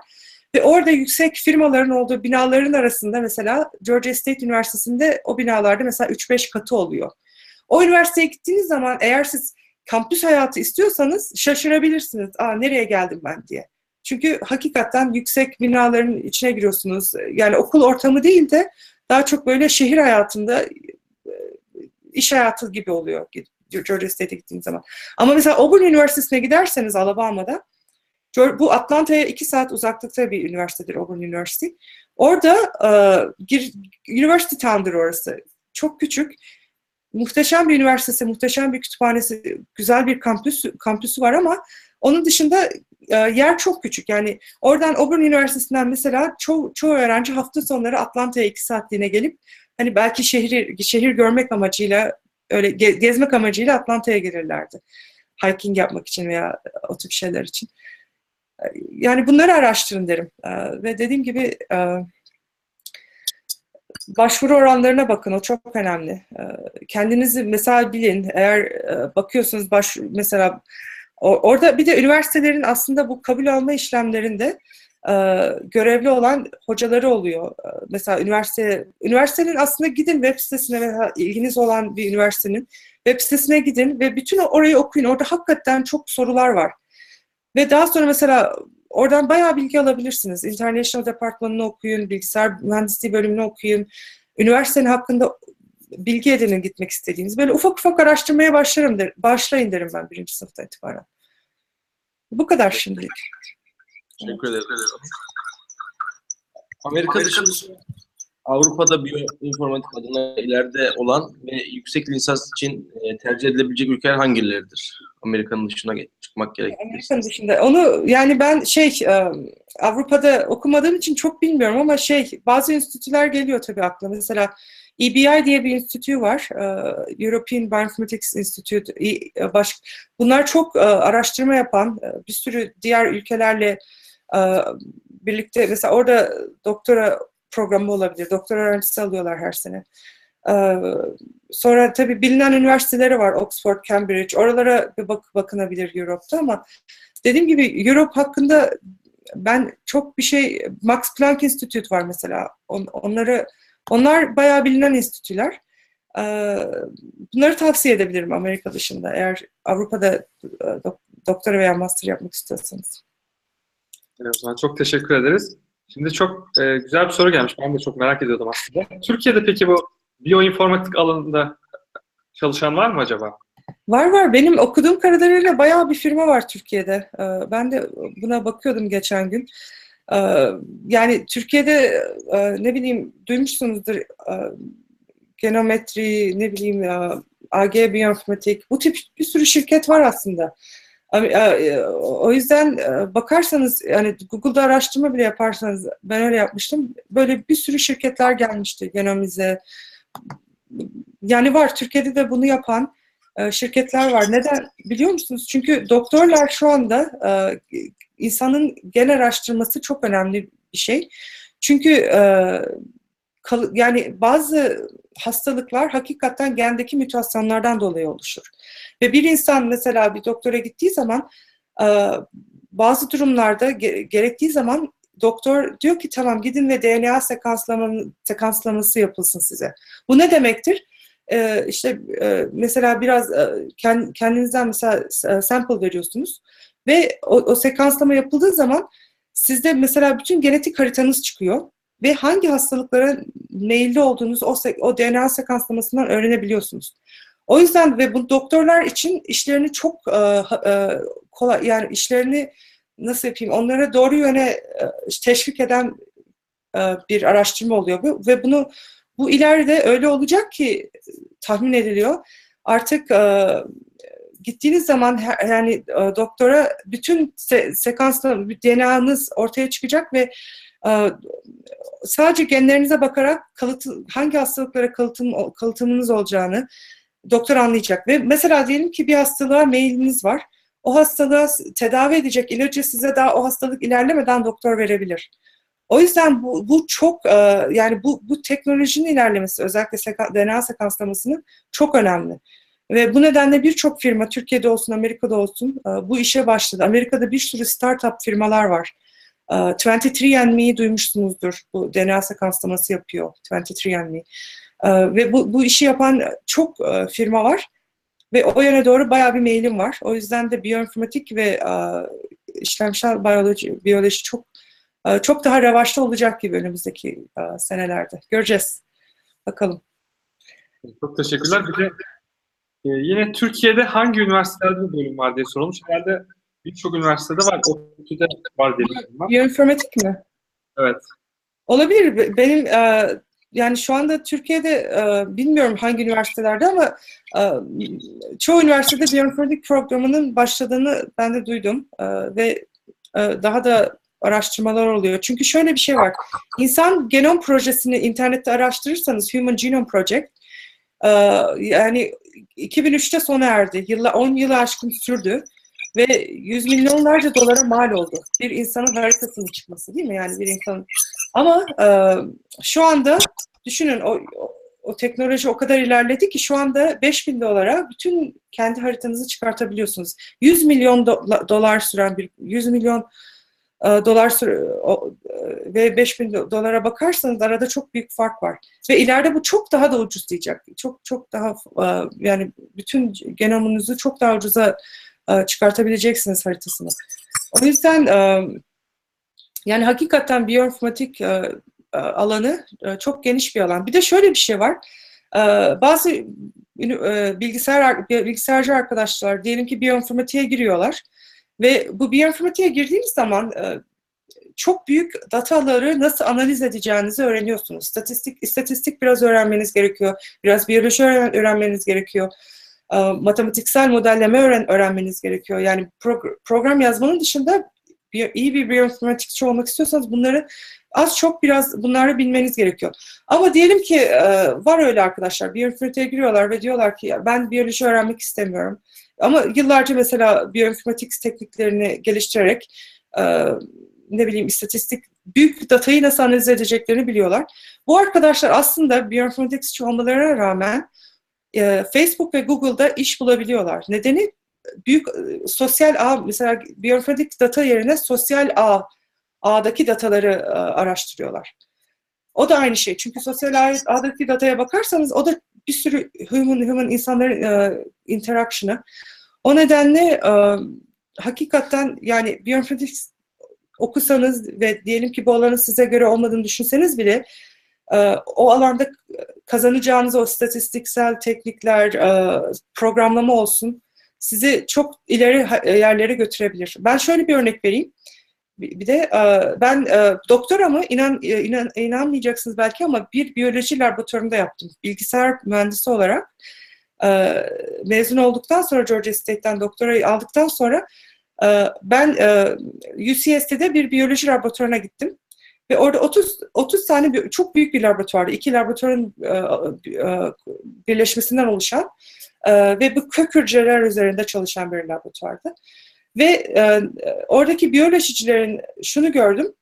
Ve orada yüksek firmaların olduğu binaların arasında mesela Georgia State Üniversitesi'nde o binalarda mesela 3-5 katı oluyor. O üniversiteye gittiğiniz zaman eğer siz kampüs hayatı istiyorsanız şaşırabilirsiniz. Aa nereye geldim ben diye. Çünkü hakikaten yüksek binaların içine giriyorsunuz. Yani okul ortamı değil de daha çok böyle şehir hayatında iş hayatı gibi oluyor Georgia State'e gittiğiniz zaman. Ama mesela Auburn Üniversitesi'ne giderseniz Alabama'da bu Atlanta'ya iki saat uzaklıkta bir üniversitedir Auburn University. Orada uh, University Town'dır orası. Çok küçük. Muhteşem bir üniversitesi, muhteşem bir kütüphanesi, güzel bir kampüs kampüsü var ama onun dışında uh, yer çok küçük. Yani oradan Auburn Üniversitesi'nden mesela çoğu, çoğu öğrenci hafta sonları Atlanta'ya iki saatliğine gelip hani belki şehir şehir görmek amacıyla öyle gezmek amacıyla Atlanta'ya gelirlerdi. Hiking yapmak için veya o tip şeyler için yani bunları araştırın derim. Ve dediğim gibi başvuru oranlarına bakın. O çok önemli. Kendinizi mesela bilin. Eğer bakıyorsunuz baş mesela orada bir de üniversitelerin aslında bu kabul alma işlemlerinde görevli olan hocaları oluyor. Mesela üniversite üniversitenin aslında gidin web sitesine veya ilginiz olan bir üniversitenin web sitesine gidin ve bütün orayı okuyun. Orada hakikaten çok sorular var. Ve daha sonra mesela oradan bayağı bilgi alabilirsiniz. International Departmanı'nı okuyun, bilgisayar mühendisliği bölümünü okuyun. Üniversitenin hakkında bilgi edinin gitmek istediğiniz. Böyle ufak ufak araştırmaya başlarım der, başlayın derim ben birinci sınıfta itibaren. Bu kadar şimdilik. Teşekkür ederim. Amerika dışında Avrupa'da biyoinformatik adına ileride olan ve yüksek lisans için e, tercih edilebilecek ülkeler hangileridir? Amerika'nın dışına çıkmak gerekirse. Amerika'nın dışında. Onu yani ben şey e, Avrupa'da okumadığım için çok bilmiyorum ama şey bazı enstitüler geliyor tabii aklıma. Mesela EBI diye bir enstitü var. E, European Bioinformatics Institute. Bunlar çok araştırma yapan bir sürü diğer ülkelerle birlikte mesela orada doktora programı olabilir. Doktor öğrencisi alıyorlar her sene. Ee, sonra tabii bilinen üniversiteleri var. Oxford, Cambridge. Oralara bir bak bakınabilir Europe'da ama dediğim gibi Europe hakkında ben çok bir şey Max Planck Institute var mesela. On, onları onlar bayağı bilinen enstitüler. Ee, bunları tavsiye edebilirim Amerika dışında eğer Avrupa'da e, doktora veya master yapmak istiyorsanız. Evet, çok teşekkür ederiz. Şimdi çok e, güzel bir soru gelmiş. Ben de çok merak ediyordum aslında. Türkiye'de peki bu biyoinformatik alanında çalışan var mı acaba? Var var. Benim okuduğum kadarıyla bayağı bir firma var Türkiye'de. Ee, ben de buna bakıyordum geçen gün. Ee, yani Türkiye'de e, ne bileyim duymuşsunuzdur e, genometri, ne bileyim AG Biyoinformatik bu tip bir sürü şirket var aslında. Ama, e, O yüzden e, bakarsanız yani Google'da araştırma bile yaparsanız ben öyle yapmıştım. Böyle bir sürü şirketler gelmişti genomize. Yani var Türkiye'de de bunu yapan e, şirketler var. Neden biliyor musunuz? Çünkü doktorlar şu anda e, insanın gen araştırması çok önemli bir şey. Çünkü e, yani bazı hastalıklar hakikaten gendeki mutasyonlardan dolayı oluşur. Ve bir insan mesela bir doktora gittiği zaman e, bazı durumlarda ge- gerektiği zaman doktor diyor ki tamam gidin ve DNA sekanslama, sekanslaması yapılsın size. Bu ne demektir? E, işte e, mesela biraz e, kend- kendinizden mesela sample veriyorsunuz ve o, o sekanslama yapıldığı zaman sizde mesela bütün genetik haritanız çıkıyor ve hangi hastalıklara meyilli olduğunuzu o, o DNA sekanslamasından öğrenebiliyorsunuz. O yüzden ve bu doktorlar için işlerini çok e, e, kolay yani işlerini nasıl yapayım onlara doğru yöne e, teşvik eden e, bir araştırma oluyor bu ve bunu bu ileride öyle olacak ki tahmin ediliyor. Artık e, gittiğiniz zaman her- yani e, doktora bütün se- sekansla DNA'nız ortaya çıkacak ve e, sadece genlerinize bakarak kalıtı, hangi hastalıklara kalıtım, kalıtımınız olacağını doktor anlayacak. Ve mesela diyelim ki bir hastalığa meyiliniz var. O hastalığa tedavi edecek ilacı size daha o hastalık ilerlemeden doktor verebilir. O yüzden bu, bu çok e, yani bu, bu teknolojinin ilerlemesi özellikle seka, DNA sekanslamasının çok önemli. Ve bu nedenle birçok firma Türkiye'de olsun Amerika'da olsun e, bu işe başladı. Amerika'da bir sürü startup firmalar var. E, 23andMe'yi duymuşsunuzdur. Bu DNA sekanslaması yapıyor 23andMe. E, ve bu, bu işi yapan çok e, firma var. Ve o yöne doğru bayağı bir mailim var. O yüzden de biyoinformatik ve e, işlemsel biyoloji, biyoloji çok e, çok daha revaçta olacak gibi önümüzdeki senelerde. Göreceğiz. Bakalım. Çok teşekkürler. Bir de yine Türkiye'de hangi üniversitelerde bu bölüm var diye sorulmuş. Herhalde birçok üniversitede var. ODTÜ'de var diye düşünüyorum. ben. Biyoinformatik mi? Evet. Olabilir. Be- Benim e, yani şu anda Türkiye'de e, bilmiyorum hangi üniversitelerde ama e, çoğu üniversitede biyoinformatik programının başladığını ben de duydum E, ve daha da araştırmalar oluyor. Çünkü şöyle bir şey var. İnsan genom projesini internette araştırırsanız Human Genome Project yani 2003'te sona erdi. Yılla, 10 yılı aşkın sürdü ve yüz milyonlarca dolara mal oldu. Bir insanın haritasının çıkması değil mi? Yani bir insanın ama e, şu anda düşünün o, o, teknoloji o kadar ilerledi ki şu anda 5000 dolara bütün kendi haritanızı çıkartabiliyorsunuz. 100 milyon do- dolar süren bir 100 milyon e, dolar süre, o, e, ve 5000 do- dolara bakarsanız arada çok büyük fark var. Ve ileride bu çok daha da ucuzlayacak. Çok çok daha e, yani bütün genomunuzu çok daha ucuza e, çıkartabileceksiniz haritasını. O yüzden e, yani hakikaten biyoinformatik e, e, alanı e, çok geniş bir alan. Bir de şöyle bir şey var. Bazı bilgisayar bilgisayarcı arkadaşlar diyelim ki biyoinformatiğe giriyorlar ve bu biyoinformatiğe girdiğiniz zaman çok büyük dataları nasıl analiz edeceğinizi öğreniyorsunuz. Statistik istatistik biraz öğrenmeniz gerekiyor. Biraz biyoloji öğren- öğrenmeniz gerekiyor. Matematiksel modelleme öğren öğrenmeniz gerekiyor. Yani progr- program yazmanın dışında bir, iyi bir biyoinformatikçi olmak istiyorsanız bunları az çok biraz bunları bilmeniz gerekiyor. Ama diyelim ki e, var öyle arkadaşlar biyoinformatiğe giriyorlar ve diyorlar ki "Ya ben biyoloji öğrenmek istemiyorum. Ama yıllarca mesela biyoinformatik tekniklerini geliştirerek e, ne bileyim istatistik büyük datayı nasıl analiz edeceklerini biliyorlar. Bu arkadaşlar aslında biyoinformatikçi olmalarına rağmen e, Facebook ve Google'da iş bulabiliyorlar. Nedeni büyük e, sosyal ağ mesela biyoinformatik data yerine sosyal ağ ağdaki dataları e, araştırıyorlar. O da aynı şey. Çünkü sosyal ağ, ağdaki dataya bakarsanız o da bir sürü human human insanların e, interaction'ı. O nedenle e, hakikaten yani biyoinformatik okusanız ve diyelim ki bu alanın size göre olmadığını düşünseniz bile e, o alanda kazanacağınız o istatistiksel teknikler, programlama olsun sizi çok ileri ha- yerlere götürebilir. Ben şöyle bir örnek vereyim. Bir de e, ben e, doktoramı inan, e, inan inanmayacaksınız belki ama bir biyoloji laboratuvarında yaptım. Bilgisayar mühendisi olarak e, mezun olduktan sonra Georgia State'ten doktorayı aldıktan sonra e, ben e, UCSD'de bir biyoloji laboratuvarına gittim. Ve orada 30 30 tane çok büyük bir laboratuvardı. İki laboratuvarın e, e, birleşmesinden oluşan e, ve bu kök hücreler üzerinde çalışan bir laboratuvardı. Ve e, oradaki biyolojicilerin şunu gördüm.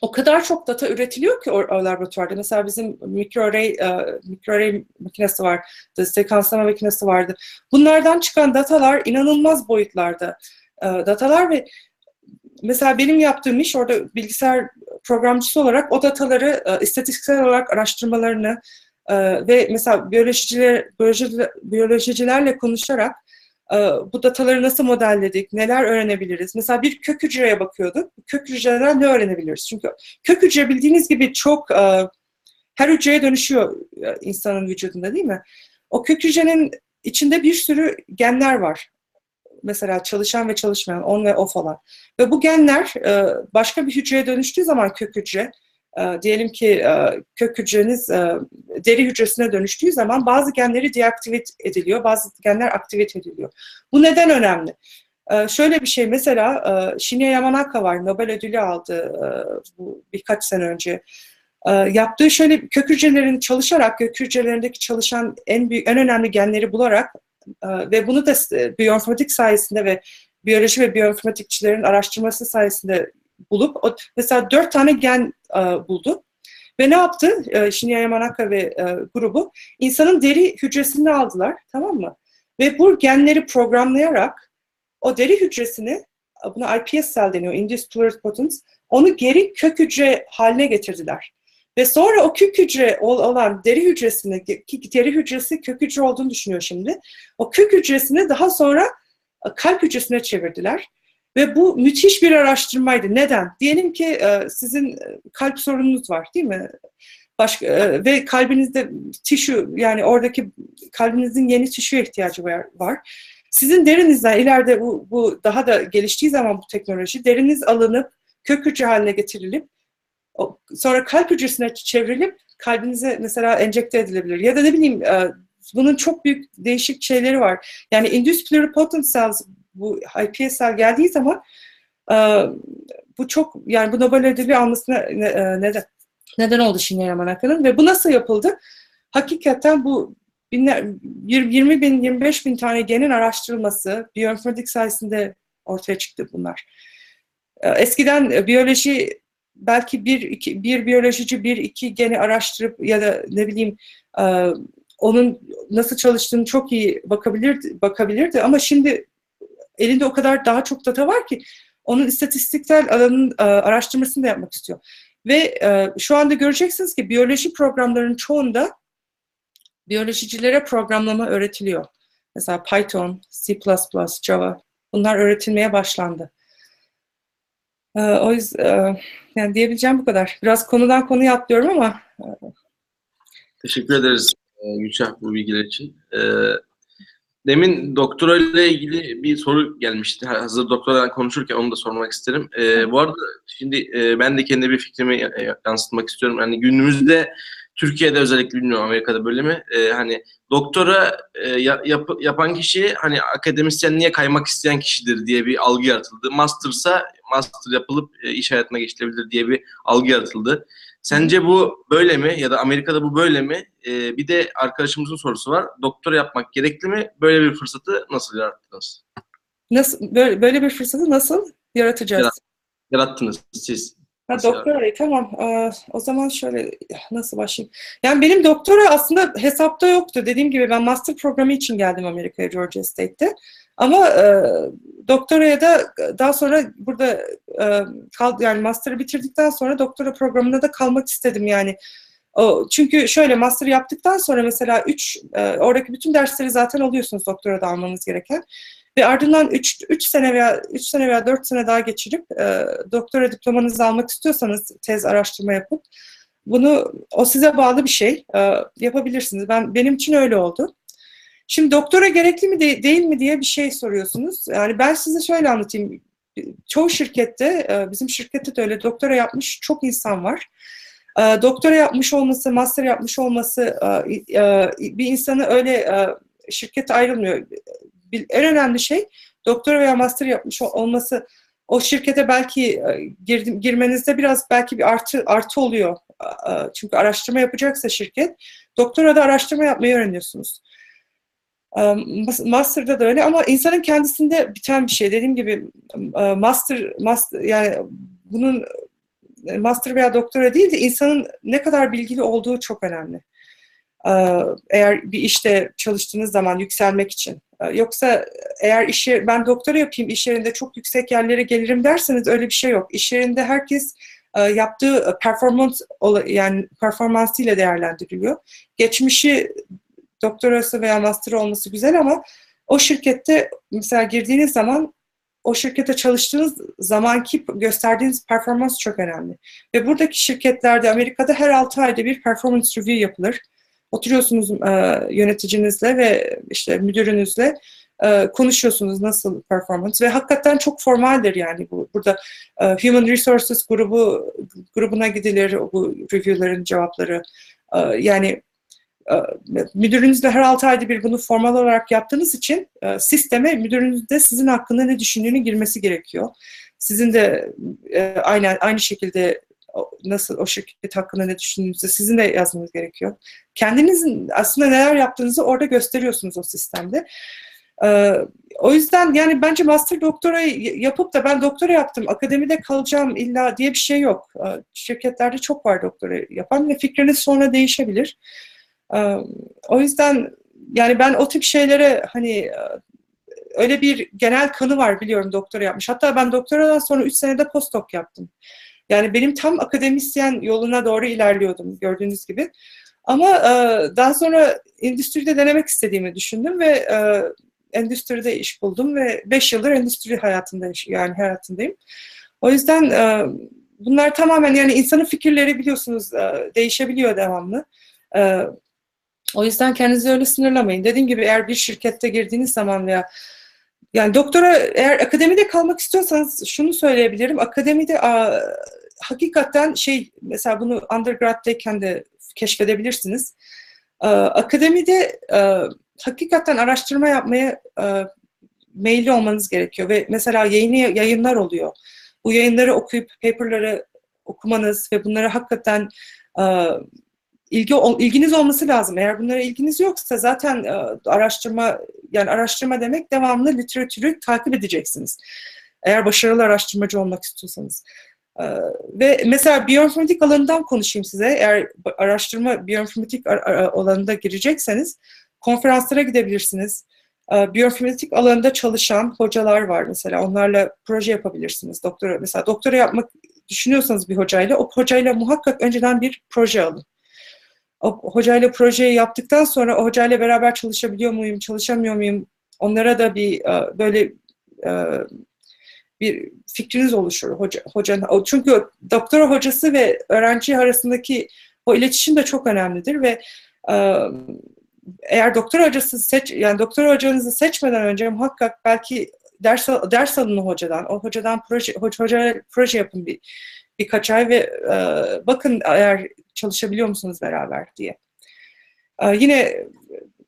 O kadar çok data üretiliyor ki o, o laboratuvarda. Mesela bizim mikroarray, e, mikroarray makinesi var, sekanslama makinesi vardı. Bunlardan çıkan datalar inanılmaz boyutlarda e, datalar ve mesela benim yaptığım iş orada bilgisayar programcısı olarak o dataları e, istatistiksel olarak araştırmalarını e, ve mesela biyolojiciler, biyoloji, biyolojicilerle konuşarak e, bu dataları nasıl modelledik, neler öğrenebiliriz? Mesela bir kök hücreye bakıyorduk. Kök hücrelerden ne öğrenebiliriz? Çünkü kök hücre bildiğiniz gibi çok e, her hücreye dönüşüyor e, insanın vücudunda değil mi? O kök hücrenin içinde bir sürü genler var mesela çalışan ve çalışmayan, on ve off olan. Ve bu genler başka bir hücreye dönüştüğü zaman kök hücre, e, diyelim ki e, kök hücreniz e, deri hücresine dönüştüğü zaman bazı genleri deaktive ediliyor, bazı genler aktive ediliyor. Bu neden önemli? E, şöyle bir şey mesela e, Shinya Yamanaka var, Nobel ödülü aldı bu birkaç sene önce. Yaptığı şöyle kök hücrelerini çalışarak, kök hücrelerindeki çalışan en büyük, en önemli genleri bularak ee, ve bunu da biyoinformatik sayesinde ve biyoloji ve biyoinformatikçilerin araştırması sayesinde bulup o, mesela dört tane gen e, buldu. Ve ne yaptı? E, Shinya Yamanaka ve e, grubu insanın deri hücresini aldılar, tamam mı? Ve bu genleri programlayarak o deri hücresini, buna iPS cell deniyor, Induced Pluripotent, onu geri kök hücre haline getirdiler. Ve sonra o kök hücre olan deri hücresini, deri hücresi kök hücre olduğunu düşünüyor şimdi. O kök hücresini daha sonra e, kalp hücresine çevirdiler. Ve bu müthiş bir araştırmaydı. Neden? Diyelim ki e, sizin e, kalp sorununuz var değil mi? Başka, ve kalbinizde tişü yani oradaki kalbinizin yeni tişüye ihtiyacı var. var. Sizin derinizden ileride bu, bu daha da geliştiği zaman bu teknoloji deriniz alınıp kök hücre haline getirilip sonra kalp hücresine çevrilip kalbinize mesela enjekte edilebilir. Ya da ne bileyim e, bunun çok büyük değişik şeyleri var. Yani induced pluripotent cells bu iPS cell geldiği zaman e, bu çok yani bu Nobel ödülü almasına e, neden neden oldu Shinya Yamanaka'nın ve bu nasıl yapıldı? Hakikaten bu binler, 20 bin, 25 bin tane genin araştırılması biyoinformatik sayesinde ortaya çıktı bunlar. Eskiden biyoloji belki bir, iki, bir biyolojici bir iki geni araştırıp ya da ne bileyim e, onun nasıl çalıştığını çok iyi bakabilirdi, bakabilirdi ama şimdi elinde o kadar daha çok data var ki onun istatistiksel alanın e, araştırmasını da yapmak istiyor. Ve e, şu anda göreceksiniz ki biyoloji programlarının çoğunda biyolojicilere programlama öğretiliyor. Mesela Python, C++, Java bunlar öğretilmeye başlandı. E, o yüzden yani diyebileceğim bu kadar. Biraz konudan konuya atlıyorum ama. Teşekkür ederiz Gülşah bu bilgiler için. E, demin doktora ile ilgili bir soru gelmişti. Hazır doktoradan konuşurken onu da sormak isterim. E, bu arada şimdi e, ben de kendi bir fikrimi yansıtmak istiyorum. Yani günümüzde Türkiye'de özellikle bilmiyorum Amerika'da böyle mi? E, hani doktora e, yap, yapan kişi hani akademisyenliğe kaymak isteyen kişidir diye bir algı yaratıldı. Master'sa master yapılıp e, iş hayatına geçilebilir diye bir algı yaratıldı. Sence bu böyle mi ya da Amerika'da bu böyle mi? E, bir de arkadaşımızın sorusu var. Doktora yapmak gerekli mi? Böyle bir fırsatı nasıl yarattınız? Nasıl böyle, böyle bir fırsatı nasıl yaratacağız? Yarattınız siz. Ha, doktora tamam. Ee, o zaman şöyle nasıl başlayayım? Yani benim doktora aslında hesapta yoktu. Dediğim gibi ben master programı için geldim Amerika'ya Georgia State'te. Ama e, doktoraya da daha sonra burada e, kal, yani master'ı bitirdikten sonra doktora programında da kalmak istedim yani. O, çünkü şöyle master yaptıktan sonra mesela 3 e, oradaki bütün dersleri zaten alıyorsunuz doktora da almanız gereken. Ve ardından 3 sene veya 3 sene veya 4 sene daha geçirip e, doktora diplomanızı almak istiyorsanız tez araştırma yapıp bunu o size bağlı bir şey e, yapabilirsiniz. Ben benim için öyle oldu. Şimdi doktora gerekli mi de, değil mi diye bir şey soruyorsunuz. Yani ben size şöyle anlatayım. Çoğu şirkette, e, bizim şirkette de öyle doktora yapmış çok insan var. E, doktora yapmış olması, master yapmış olması e, bir insanı öyle şirket ayrılmıyor. En önemli şey doktora veya master yapmış ol- olması o şirkete belki e, girdim, girmenizde biraz belki bir artı artı oluyor. Çünkü araştırma yapacaksa şirket doktora da araştırma yapmayı öğreniyorsunuz. E, mas- Master'da da öyle ama insanın kendisinde biten bir şey. Dediğim gibi e, master, master yani bunun master veya doktora değil de insanın ne kadar bilgili olduğu çok önemli. Eğer bir işte çalıştığınız zaman yükselmek için. E, Yoksa eğer iş yer- ben doktora yapayım iş yerinde çok yüksek yerlere gelirim derseniz öyle bir şey yok. İş yerinde herkes e, yaptığı performans yani performansıyla değerlendiriliyor. Geçmişi doktorası veya master olması güzel ama o şirkette mesela girdiğiniz zaman o şirkete çalıştığınız zamanki gösterdiğiniz performans çok önemli. Ve buradaki şirketlerde Amerika'da her 6 ayda bir performance review yapılır. Oturuyorsunuz e, yöneticinizle ve işte müdürünüzle e, konuşuyorsunuz nasıl performans ve hakikaten çok formaldir yani bu burada e, Human Resources grubu grubuna gidilir bu review'ların cevapları E, yani e, müdürünüzle her 6 ayda bir bunu formal olarak yaptığınız için e, sisteme müdürünüz de sizin hakkında ne düşündüğünü girmesi gerekiyor. Sizin de e, aynı aynı şekilde nasıl o şirket hakkında ne düşündüğünüzü sizin de yazmanız gerekiyor. Kendinizin aslında neler yaptığınızı orada gösteriyorsunuz o sistemde. E, o yüzden yani bence master doktora yapıp da ben doktora yaptım, akademide kalacağım illa diye bir şey yok. E, Şirketlerde çok var doktora yapan ve fikriniz sonra değişebilir. Ee, O yüzden yani ben o tip şeylere hani öyle bir genel kanı var biliyorum doktora yapmış. Hatta ben doktoradan sonra 3 senede postdoc yaptım. Yani benim tam akademisyen yoluna doğru ilerliyordum gördüğünüz gibi. Ama e, daha sonra endüstride denemek istediğimi düşündüm ve e, endüstride iş buldum ve 5 yıldır endüstri hayatında yani hayatındayım. O yüzden e, bunlar tamamen yani insanın fikirleri biliyorsunuz e, değişebiliyor devamlı. E, o yüzden kendinizi öyle sınırlamayın. Dediğim gibi eğer bir şirkette girdiğiniz zaman veya yani doktora eğer akademide kalmak istiyorsanız şunu söyleyebilirim. Akademide hakikaten şey mesela bunu undergrad'dayken de keşfedebilirsiniz. A, akademide a, hakikaten araştırma yapmaya a, meyilli olmanız gerekiyor ve mesela yayını yayınlar oluyor. Bu yayınları okuyup paperları okumanız ve bunları hakikaten a, ilgi ilginiz olması lazım. Eğer bunlara ilginiz yoksa zaten e, araştırma yani araştırma demek devamlı literatürü takip edeceksiniz. Eğer başarılı araştırmacı olmak istiyorsanız. E, ve mesela biyoinformatik alanından konuşayım size. Eğer araştırma biyoinformatik alanında girecekseniz konferanslara gidebilirsiniz. E, biyoinformatik alanında çalışan hocalar var mesela. Onlarla proje yapabilirsiniz. Doktora mesela doktora yapmak düşünüyorsanız bir hocayla o hocayla muhakkak önceden bir proje alın o hocayla projeyi yaptıktan sonra o hocayla beraber çalışabiliyor muyum, çalışamıyor muyum? Onlara da bir e, böyle e, bir fikriniz oluşur. Hoca, hocanın, çünkü doktora hocası ve öğrenci arasındaki o iletişim de çok önemlidir ve e, eğer doktora hocası seç, yani doktora hocanızı seçmeden önce muhakkak belki ders ders alın o hocadan. O hocadan proje hoca, hoca proje yapın bir birkaç ay ve e, bakın eğer çalışabiliyor musunuz beraber diye. E, yine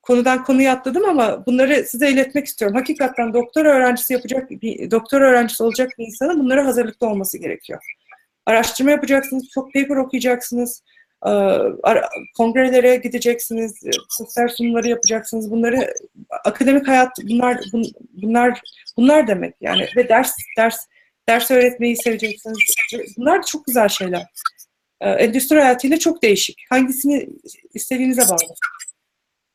konudan konuya atladım ama bunları size iletmek istiyorum. Hakikaten doktor öğrencisi yapacak bir doktor öğrencisi olacak bir insanın bunlara hazırlıklı olması gerekiyor. Araştırma yapacaksınız, çok paper okuyacaksınız, e, kongrelere gideceksiniz, e, sosyal sunumları yapacaksınız. Bunları akademik hayat bunlar bun- bunlar bunlar demek yani ve ders ders ders öğretmeyi seveceksiniz. Bunlar da çok güzel şeyler. Ee, endüstri hayatıyla çok değişik. Hangisini istediğinize bağlı.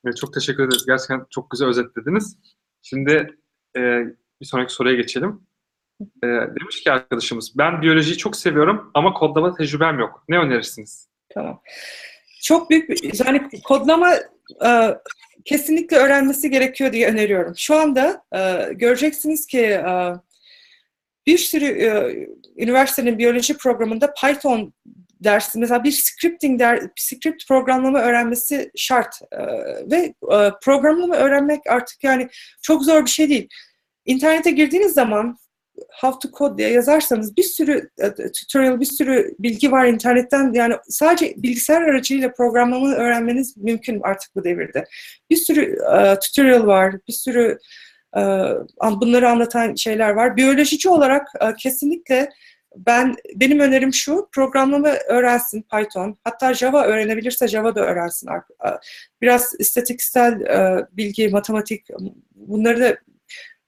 Evet, çok teşekkür ederiz. Gerçekten çok güzel özetlediniz. Şimdi e, bir sonraki soruya geçelim. E, demiş ki arkadaşımız, ben biyolojiyi çok seviyorum ama kodlama tecrübem yok. Ne önerirsiniz? Tamam. Çok büyük bir, yani kodlama e, kesinlikle öğrenmesi gerekiyor diye öneriyorum. Şu anda e, göreceksiniz ki e, bir sürü e, üniversitenin biyoloji programında Python dersi, mesela bir scripting der, script programlama öğrenmesi şart E, ve e, programlama öğrenmek artık yani çok zor bir şey değil. İnternete girdiğiniz zaman how to code diye yazarsanız bir sürü e, tutorial, bir sürü bilgi var internetten. Yani sadece bilgisayar aracıyla programlama öğrenmeniz mümkün artık bu devirde. Bir sürü e, tutorial var, bir sürü e, bunları anlatan şeyler var. Biyolojici olarak e, kesinlikle ben benim önerim şu, programlama öğrensin Python. Hatta Java öğrenebilirse Java da öğrensin. Biraz istatistiksel e, bilgi, matematik bunları da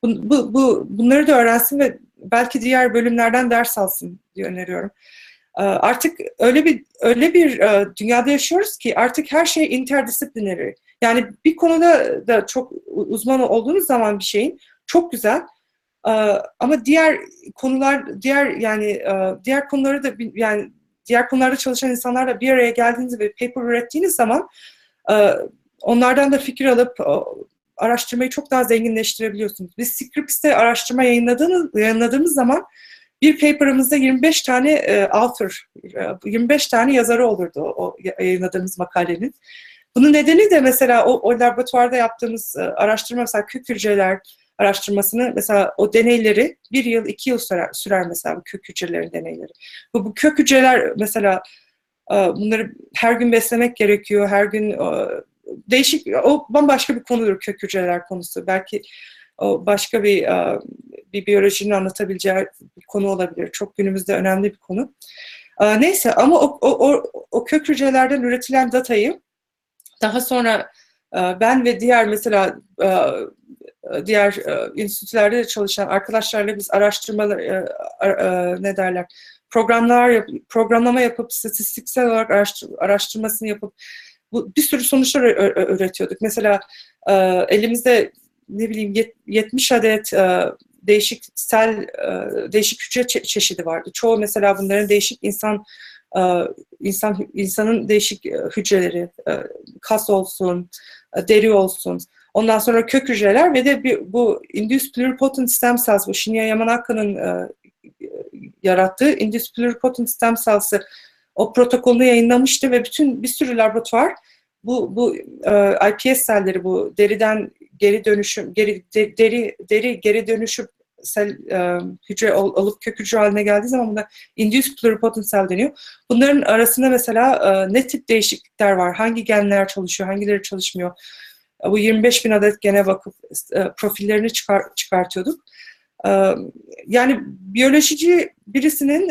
bu, bu, bu- bunları da öğrensin ve belki diğer bölümlerden ders alsın diye öneriyorum. E, Artık öyle bir öyle bir e, dünyada yaşıyoruz ki artık her şey interdisciplinary. Yani bir konuda da çok uzman olduğunuz zaman bir şeyin çok güzel. E, Ama diğer konular, diğer yani e, diğer konuları da yani diğer konularda çalışan insanlarla bir araya geldiğiniz ve paper ürettiğiniz zaman e, onlardan da fikir alıp araştırmayı çok daha zenginleştirebiliyorsunuz. Biz Scrips'te araştırma yayınladığınız, yayınladığımız zaman bir paper'ımızda 25 tane e, author, e, 25 tane yazarı olurdu o yayınladığımız makalenin. Bunun nedeni de mesela o, o laboratuvarda yaptığımız e, araştırma mesela kök hücreler araştırmasını mesela o deneyleri bir yıl iki yıl sürer, sürer mesela bu kök hücrelerin deneyleri. Bu, bu kök hücreler mesela e, bunları her gün beslemek gerekiyor, her gün e, değişik, o bambaşka bir konudur kök hücreler konusu. Belki o başka bir e, bir biyolojinin anlatabileceği bir konu olabilir. Çok günümüzde önemli bir konu. Neyse ama o, o, o, o kök hücrelerden üretilen datayı daha sonra ben ve diğer mesela diğer e, enstitülerde de çalışan arkadaşlarla biz araştırmalar e, e, ne derler programlar yap, programlama yapıp statistiksel olarak araştır, araştırmasını yapıp bu bir sürü sonuçlar üretiyorduk. Mesela elimizde ne bileyim yet- 70 adet değişik sel değişik hücre çe- çeşidi vardı. Çoğu mesela bunların değişik insan insan insanın değişik hücreleri kas olsun, deri olsun. Ondan sonra kök hücreler ve de bir, bu induced pluripotent stem cells, bu Shinya Yamanaka'nın e, yarattığı induced pluripotent stem cells'ı o protokolünü yayınlamıştı ve bütün bir sürü laboratuvar bu bu e, iPS selleri bu deriden geri dönüşüm geri de- deri deri geri dönüşüp sel e, hücre ol- olup kök hücre haline geldiği zaman buna induced pluripotent cell deniyor. Bunların arasında mesela e, ne tip değişiklikler var? Hangi genler çalışıyor, hangileri çalışmıyor? E, Bu 25 bin adet gene bakıp e, profillerini çıkar, çıkartıyorduk. E, Yani biyolojici birisinin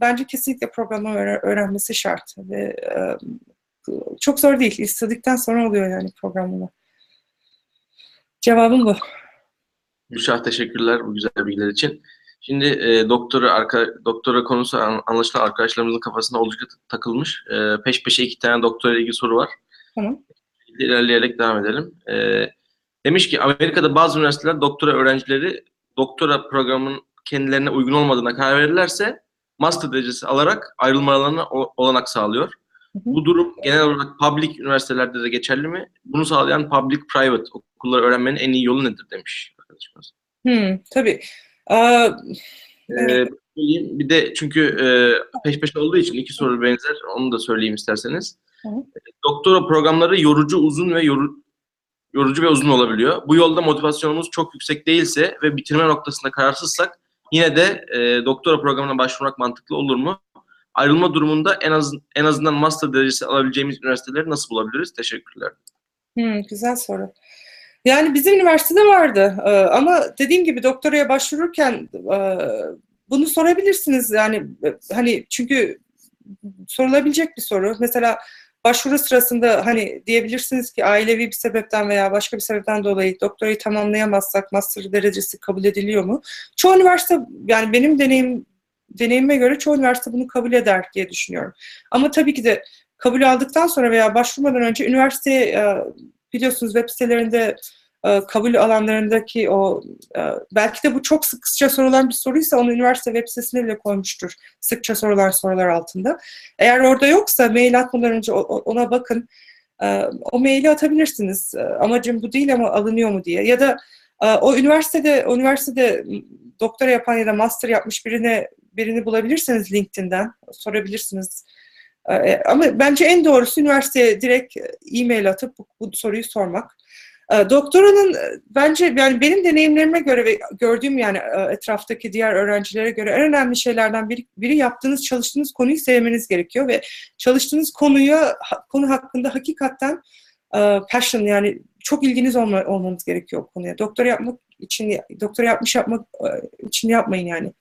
bence kesinlikle öğre- öğrenmesi şart ve çok zor değil. İstedikten sonra oluyor yani programlama. Cevabım bu. Gülşah teşekkürler bu güzel bilgiler için. Şimdi e, doktora arka doktora konusu an- anlaşılan arkadaşlarımızın kafasında oldukça takılmış. E, peş peşe iki tane doktora ilgili soru var. Tamam. İlerleyerek devam edelim. E, demiş ki Amerika'da bazı üniversiteler doktora öğrencileri doktora programının kendilerine uygun olmadığına karar verirlerse master derecesi alarak ayrılmalarına olanak sağlıyor. hı. Bu durum genel olarak public üniversitelerde de geçerli mi? Bunu sağlayan public private okulları öğrenmenin en iyi yolu nedir demiş arkadaşımız. Hmm, tabii. Aa, Ee. Bir de çünkü e, peş peşe olduğu için iki soru benzer. Onu da söyleyeyim isterseniz. Hı hı. Doktora programları yorucu, uzun ve yoru- yorucu ve uzun olabiliyor. Bu yolda motivasyonumuz çok yüksek değilse ve bitirme noktasında kararsızsak yine de e, doktora programına başvurmak mantıklı olur mu? Ayrılma durumunda en az en azından master derecesi alabileceğimiz üniversiteleri nasıl bulabiliriz? Teşekkürler. Hmm, güzel soru. Yani bizim üniversitede vardı Ee, ama dediğim gibi doktoraya başvururken e, bunu sorabilirsiniz yani e, hani çünkü sorulabilecek bir soru. Mesela başvuru sırasında hani diyebilirsiniz ki ailevi bir sebepten veya başka bir sebepten dolayı doktorayı tamamlayamazsak master derecesi kabul ediliyor mu? Çoğu üniversite yani benim deneyim deneyime göre çoğu üniversite bunu kabul eder diye düşünüyorum. Ama tabii ki de kabul aldıktan sonra veya başvurmadan önce üniversiteye e, biliyorsunuz web sitelerinde kabul alanlarındaki o e, belki de bu çok sıkça sorulan bir soruysa onu üniversite web sitesine bile koymuştur. Sıkça sorulan sorular altında. Eğer orada yoksa mail atmadan önce ona bakın. E, O maili atabilirsiniz. E, Amacım bu değil ama alınıyor mu diye. Ya da e, o üniversitede o üniversitede doktora yapan ya da master yapmış birine birini bulabilirseniz LinkedIn'den sorabilirsiniz. E, Ama bence en doğrusu üniversiteye direkt e-mail atıp bu, bu soruyu sormak. E, doktoranın e, bence yani benim deneyimlerime göre ve gördüğüm yani e, etraftaki diğer öğrencilere göre en önemli şeylerden biri, biri yaptığınız, çalıştığınız konuyu sevmeniz gerekiyor ve çalıştığınız konuya konu hakkında hakikaten e, passion yani çok ilginiz olma, olmanız gerekiyor o konuya. Doktora yapmak için doktora yapmış yapmak için yapmayın yani.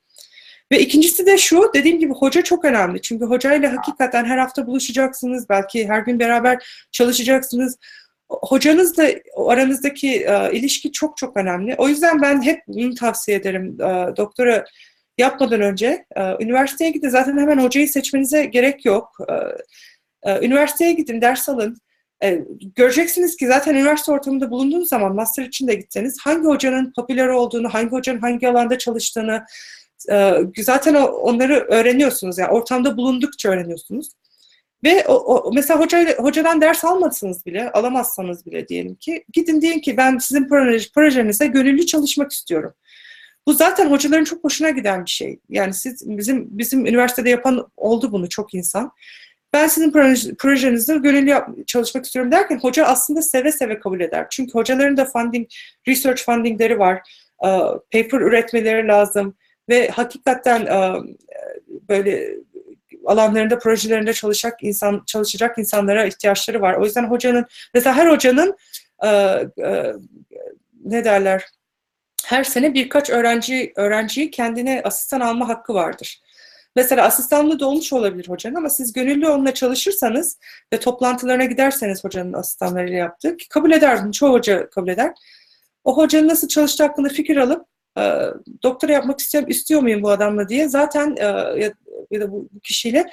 Ve ikincisi de şu, dediğim gibi hoca çok önemli. Çünkü hocayla hakikaten her hafta buluşacaksınız. Belki her gün beraber çalışacaksınız. Hocanızla aranızdaki e, ilişki çok çok önemli. O yüzden ben hep bunu tavsiye ederim. E, doktora yapmadan önce e, üniversiteye gidin. Zaten hemen hocayı seçmenize gerek yok. E, e, üniversiteye gidin, ders alın. E, göreceksiniz ki zaten üniversite ortamında bulunduğunuz zaman master için de gitseniz hangi hocanın popüler olduğunu, hangi hocanın hangi alanda çalıştığını, e, zaten onları öğreniyorsunuz. Yani ortamda bulundukça öğreniyorsunuz. Ve o, o, mesela hoca, hocadan ders almadınız bile, alamazsanız bile diyelim ki, gidin diyin ki ben sizin proje, projenize gönüllü çalışmak istiyorum. Bu zaten hocaların çok hoşuna giden bir şey. Yani siz bizim bizim üniversitede yapan oldu bunu çok insan. Ben sizin proje, projenizde gönüllü yap, çalışmak istiyorum derken hoca aslında seve seve kabul eder. Çünkü hocaların da funding, research fundingleri var. Paper üretmeleri lazım ve hakikaten böyle alanlarında, projelerinde çalışacak insan çalışacak insanlara ihtiyaçları var. O yüzden hocanın mesela her hocanın e, e, ne derler? Her sene birkaç öğrenci öğrenciyi kendine asistan alma hakkı vardır. Mesela asistanlığı da olmuş olabilir hocanın ama siz gönüllü onunla çalışırsanız ve toplantılarına giderseniz hocanın asistanlarıyla yaptığı kabul eder. Çoğu hoca kabul eder. O hocanın nasıl çalıştığı hakkında fikir alıp e, doktora yapmak istiyorum, istiyor muyum bu adamla diye zaten e, ya, ya da bu, kişiyle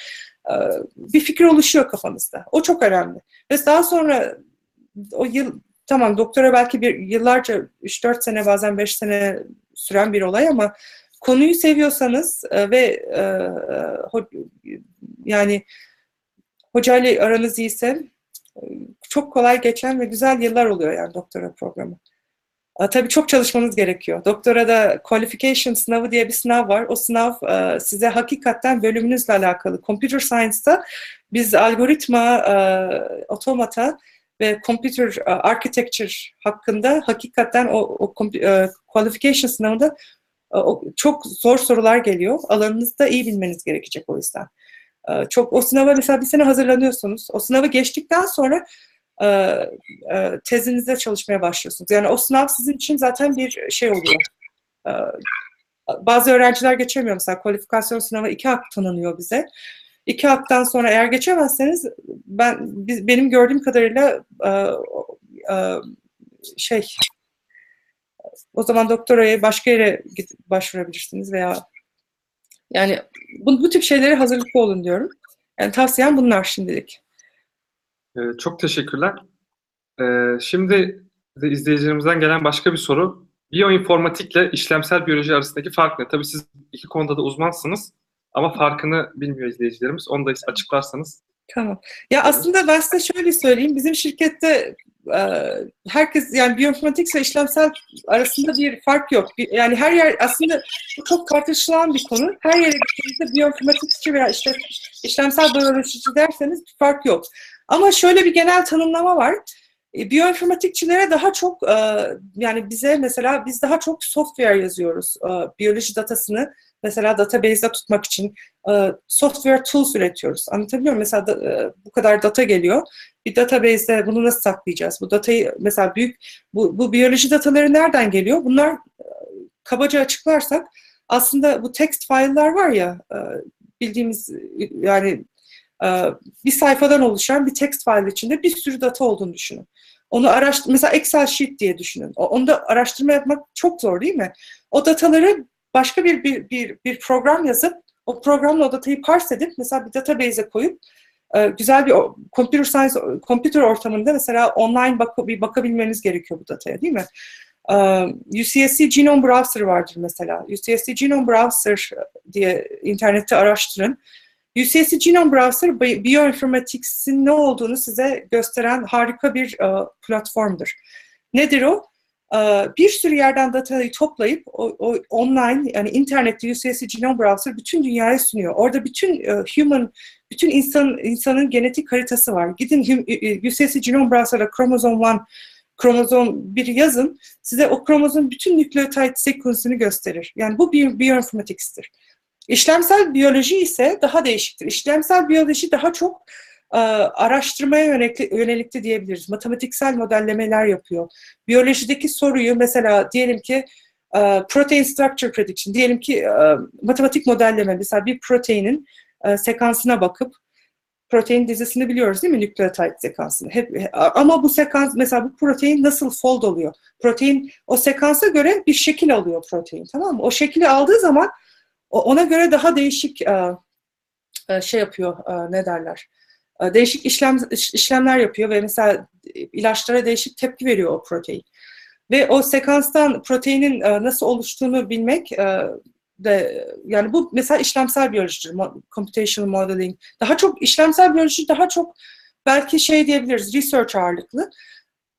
e, bir fikir oluşuyor kafanızda. O çok önemli. Ve daha sonra o yıl tamam doktora belki bir yıllarca 3-4 sene bazen 5 sene süren bir olay ama konuyu seviyorsanız e, ve e, ho, yani hocayla aranız iyiyse e, çok kolay geçen ve güzel yıllar oluyor yani doktora programı. Tabii çok çalışmanız gerekiyor. Doktora da qualification sınavı diye bir sınav var. O sınav size hakikaten bölümünüzle alakalı. Computer Science'da biz algoritma, otomata ve computer architecture hakkında hakikaten o, o qualification sınavında çok zor sorular geliyor. Alanınızda iyi bilmeniz gerekecek o yüzden. Çok o sınava mesela bir sene hazırlanıyorsunuz. O sınavı geçtikten sonra e, e, tezinizde çalışmaya başlıyorsunuz. Yani o sınav sizin için zaten bir şey oluyor. E, bazı öğrenciler geçemiyor mesela kualifikasyon sınavı iki hak tanınıyor bize. İki haktan sonra eğer geçemezseniz ben biz, benim gördüğüm kadarıyla e, e, şey o zaman doktoraya başka yere başvurabilirsiniz veya yani bu, bu tip şeylere hazırlıklı olun diyorum. Yani tavsiyem bunlar şimdilik. Ee, çok teşekkürler. Ee, şimdi de izleyicilerimizden gelen başka bir soru. Biyoinformatikle işlemsel biyoloji arasındaki fark ne? Tabii siz iki konuda da uzmansınız ama farkını bilmiyor izleyicilerimiz. Onu da açıklarsanız. Tamam. Ya aslında ben size şöyle söyleyeyim. Bizim şirkette herkes yani biyoinformatik ve işlemsel arasında bir fark yok. Yani her yer aslında çok tartışılan bir konu. Her yere gittiğinizde biyoinformatikçi veya işte işlemsel biyolojici derseniz bir fark yok. Ama şöyle bir genel tanımlama var. E, biyoinformatikçilere daha çok e, yani bize mesela biz daha çok software yazıyoruz. E, biyoloji datasını mesela database'de tutmak için software tools üretiyoruz. Anlatabiliyor muyum? Mesela bu kadar data geliyor. Bir database'de bunu nasıl saklayacağız? Bu datayı mesela büyük bu, bu biyoloji dataları nereden geliyor? Bunlar kabaca açıklarsak aslında bu text file'lar var ya bildiğimiz yani bir sayfadan oluşan bir text file içinde bir sürü data olduğunu düşünün. Onu araştır, mesela Excel sheet diye düşünün. Onda araştırma yapmak çok zor değil mi? O dataları başka bir bir bir, bir program yazıp o programla o datayı parse edip mesela bir database'e koyup e, güzel bir computer science computer ortamında mesela online bak bir bakabilmeniz gerekiyor bu dataya değil mi? E, UCSC Genome Browser vardır mesela. UCSC Genome Browser diye internette araştırın. UCSC Genome Browser bioinformatics'in ne olduğunu size gösteren harika bir uh, platformdur. Nedir o? Uh, bir sürü yerden datayı toplayıp o, o online yani internette UCSC Genome Browser bütün dünyaya sunuyor. Orada bütün uh, human bütün insan insanın genetik haritası var. Gidin UCSC Genome Browser'da kromozom 1 kromozom bir yazın size o kromozom bütün nükleotide sekansını gösterir. Yani bu bir bioinformatics'tir. İşlemsel biyoloji ise daha değişiktir. İşlemsel biyoloji daha çok e, araştırmaya yönelikli, diyebiliriz. Matematiksel modellemeler yapıyor. Biyolojideki soruyu mesela diyelim ki e, protein structure prediction, diyelim ki e, matematik modelleme mesela bir proteinin sekansına bakıp protein dizisini biliyoruz değil mi nükleotide sekansını. Hep, ama bu sekans mesela bu protein nasıl fold oluyor? Protein o sekansa göre bir şekil alıyor protein tamam mı? O şekli aldığı zaman ona göre daha değişik e, e, şey yapıyor e, ne derler? Değişik işlem iş- işlemler yapıyor ve mesela ilaçlara değişik tepki veriyor o protein. Ve o sekanstan proteinin nasıl oluştuğunu bilmek de yani bu mesela işlemsel biyolojidir, mo- computational modeling. Daha çok işlemsel biyoloji daha çok belki şey diyebiliriz, research ağırlıklı.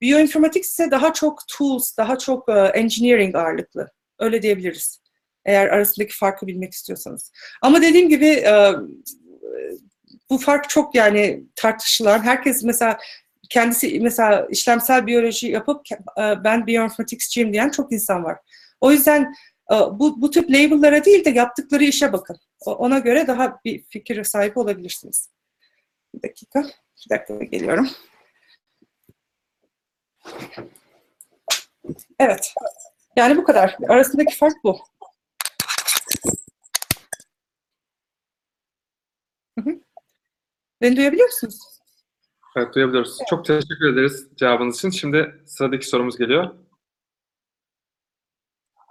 Bioinformatics ise daha çok tools, daha çok engineering ağırlıklı. Öyle diyebiliriz. Eğer arasındaki farkı bilmek istiyorsanız. Ama dediğim gibi e, bu fark çok yani tartışılan. Herkes mesela kendisi mesela işlemsel biyoloji yapıp e, ben bioinformatics'ciyim diyen çok insan var. O yüzden e, bu, bu tip label'lara değil de yaptıkları işe bakın. Ona göre daha bir fikir sahibi olabilirsiniz. Bir dakika. Bir dakika geliyorum. Evet. Yani bu kadar. Arasındaki fark bu. Hı hı. Beni duyabiliyor musunuz? Evet duyabiliyoruz. Çok teşekkür ederiz cevabınız için. Şimdi sıradaki sorumuz geliyor.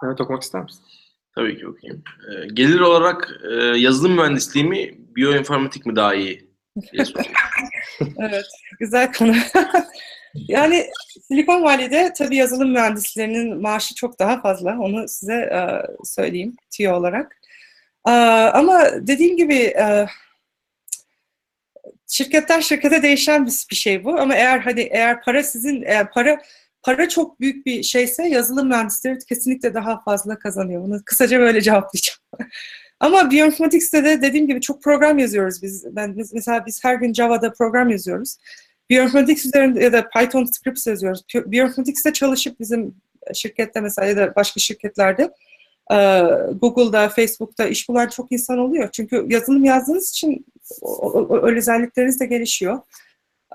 Evet okumak ister misin? Tabii ki okuyayım. Ee, gelir olarak e, yazılım mühendisliği mi, biyoinformatik mi daha iyi. Evet, güzel konu. yani Silikon Valley'de tabii yazılım mühendislerinin maaşı çok daha fazla. Onu size e, söyleyeyim tüyo olarak. E, ama dediğim gibi e, şirketten şirkete değişen bir, bir şey bu. Ama eğer hadi eğer para sizin eğer para para çok büyük bir şeyse yazılım mühendisleri kesinlikle daha fazla kazanıyor. Bunu kısaca böyle cevaplayacağım. Ama bioinformatics'te de dediğim gibi çok program yazıyoruz biz. Ben mesela biz her gün Java'da program yazıyoruz. Bioinformatics üzerinde ya da Python scripts yazıyoruz. Bi- Bioinformatics'te çalışıp bizim şirkette mesela ya da başka şirketlerde Google'da, Facebook'ta iş bulan çok insan oluyor. Çünkü yazılım yazdığınız için o özellikleriniz de gelişiyor.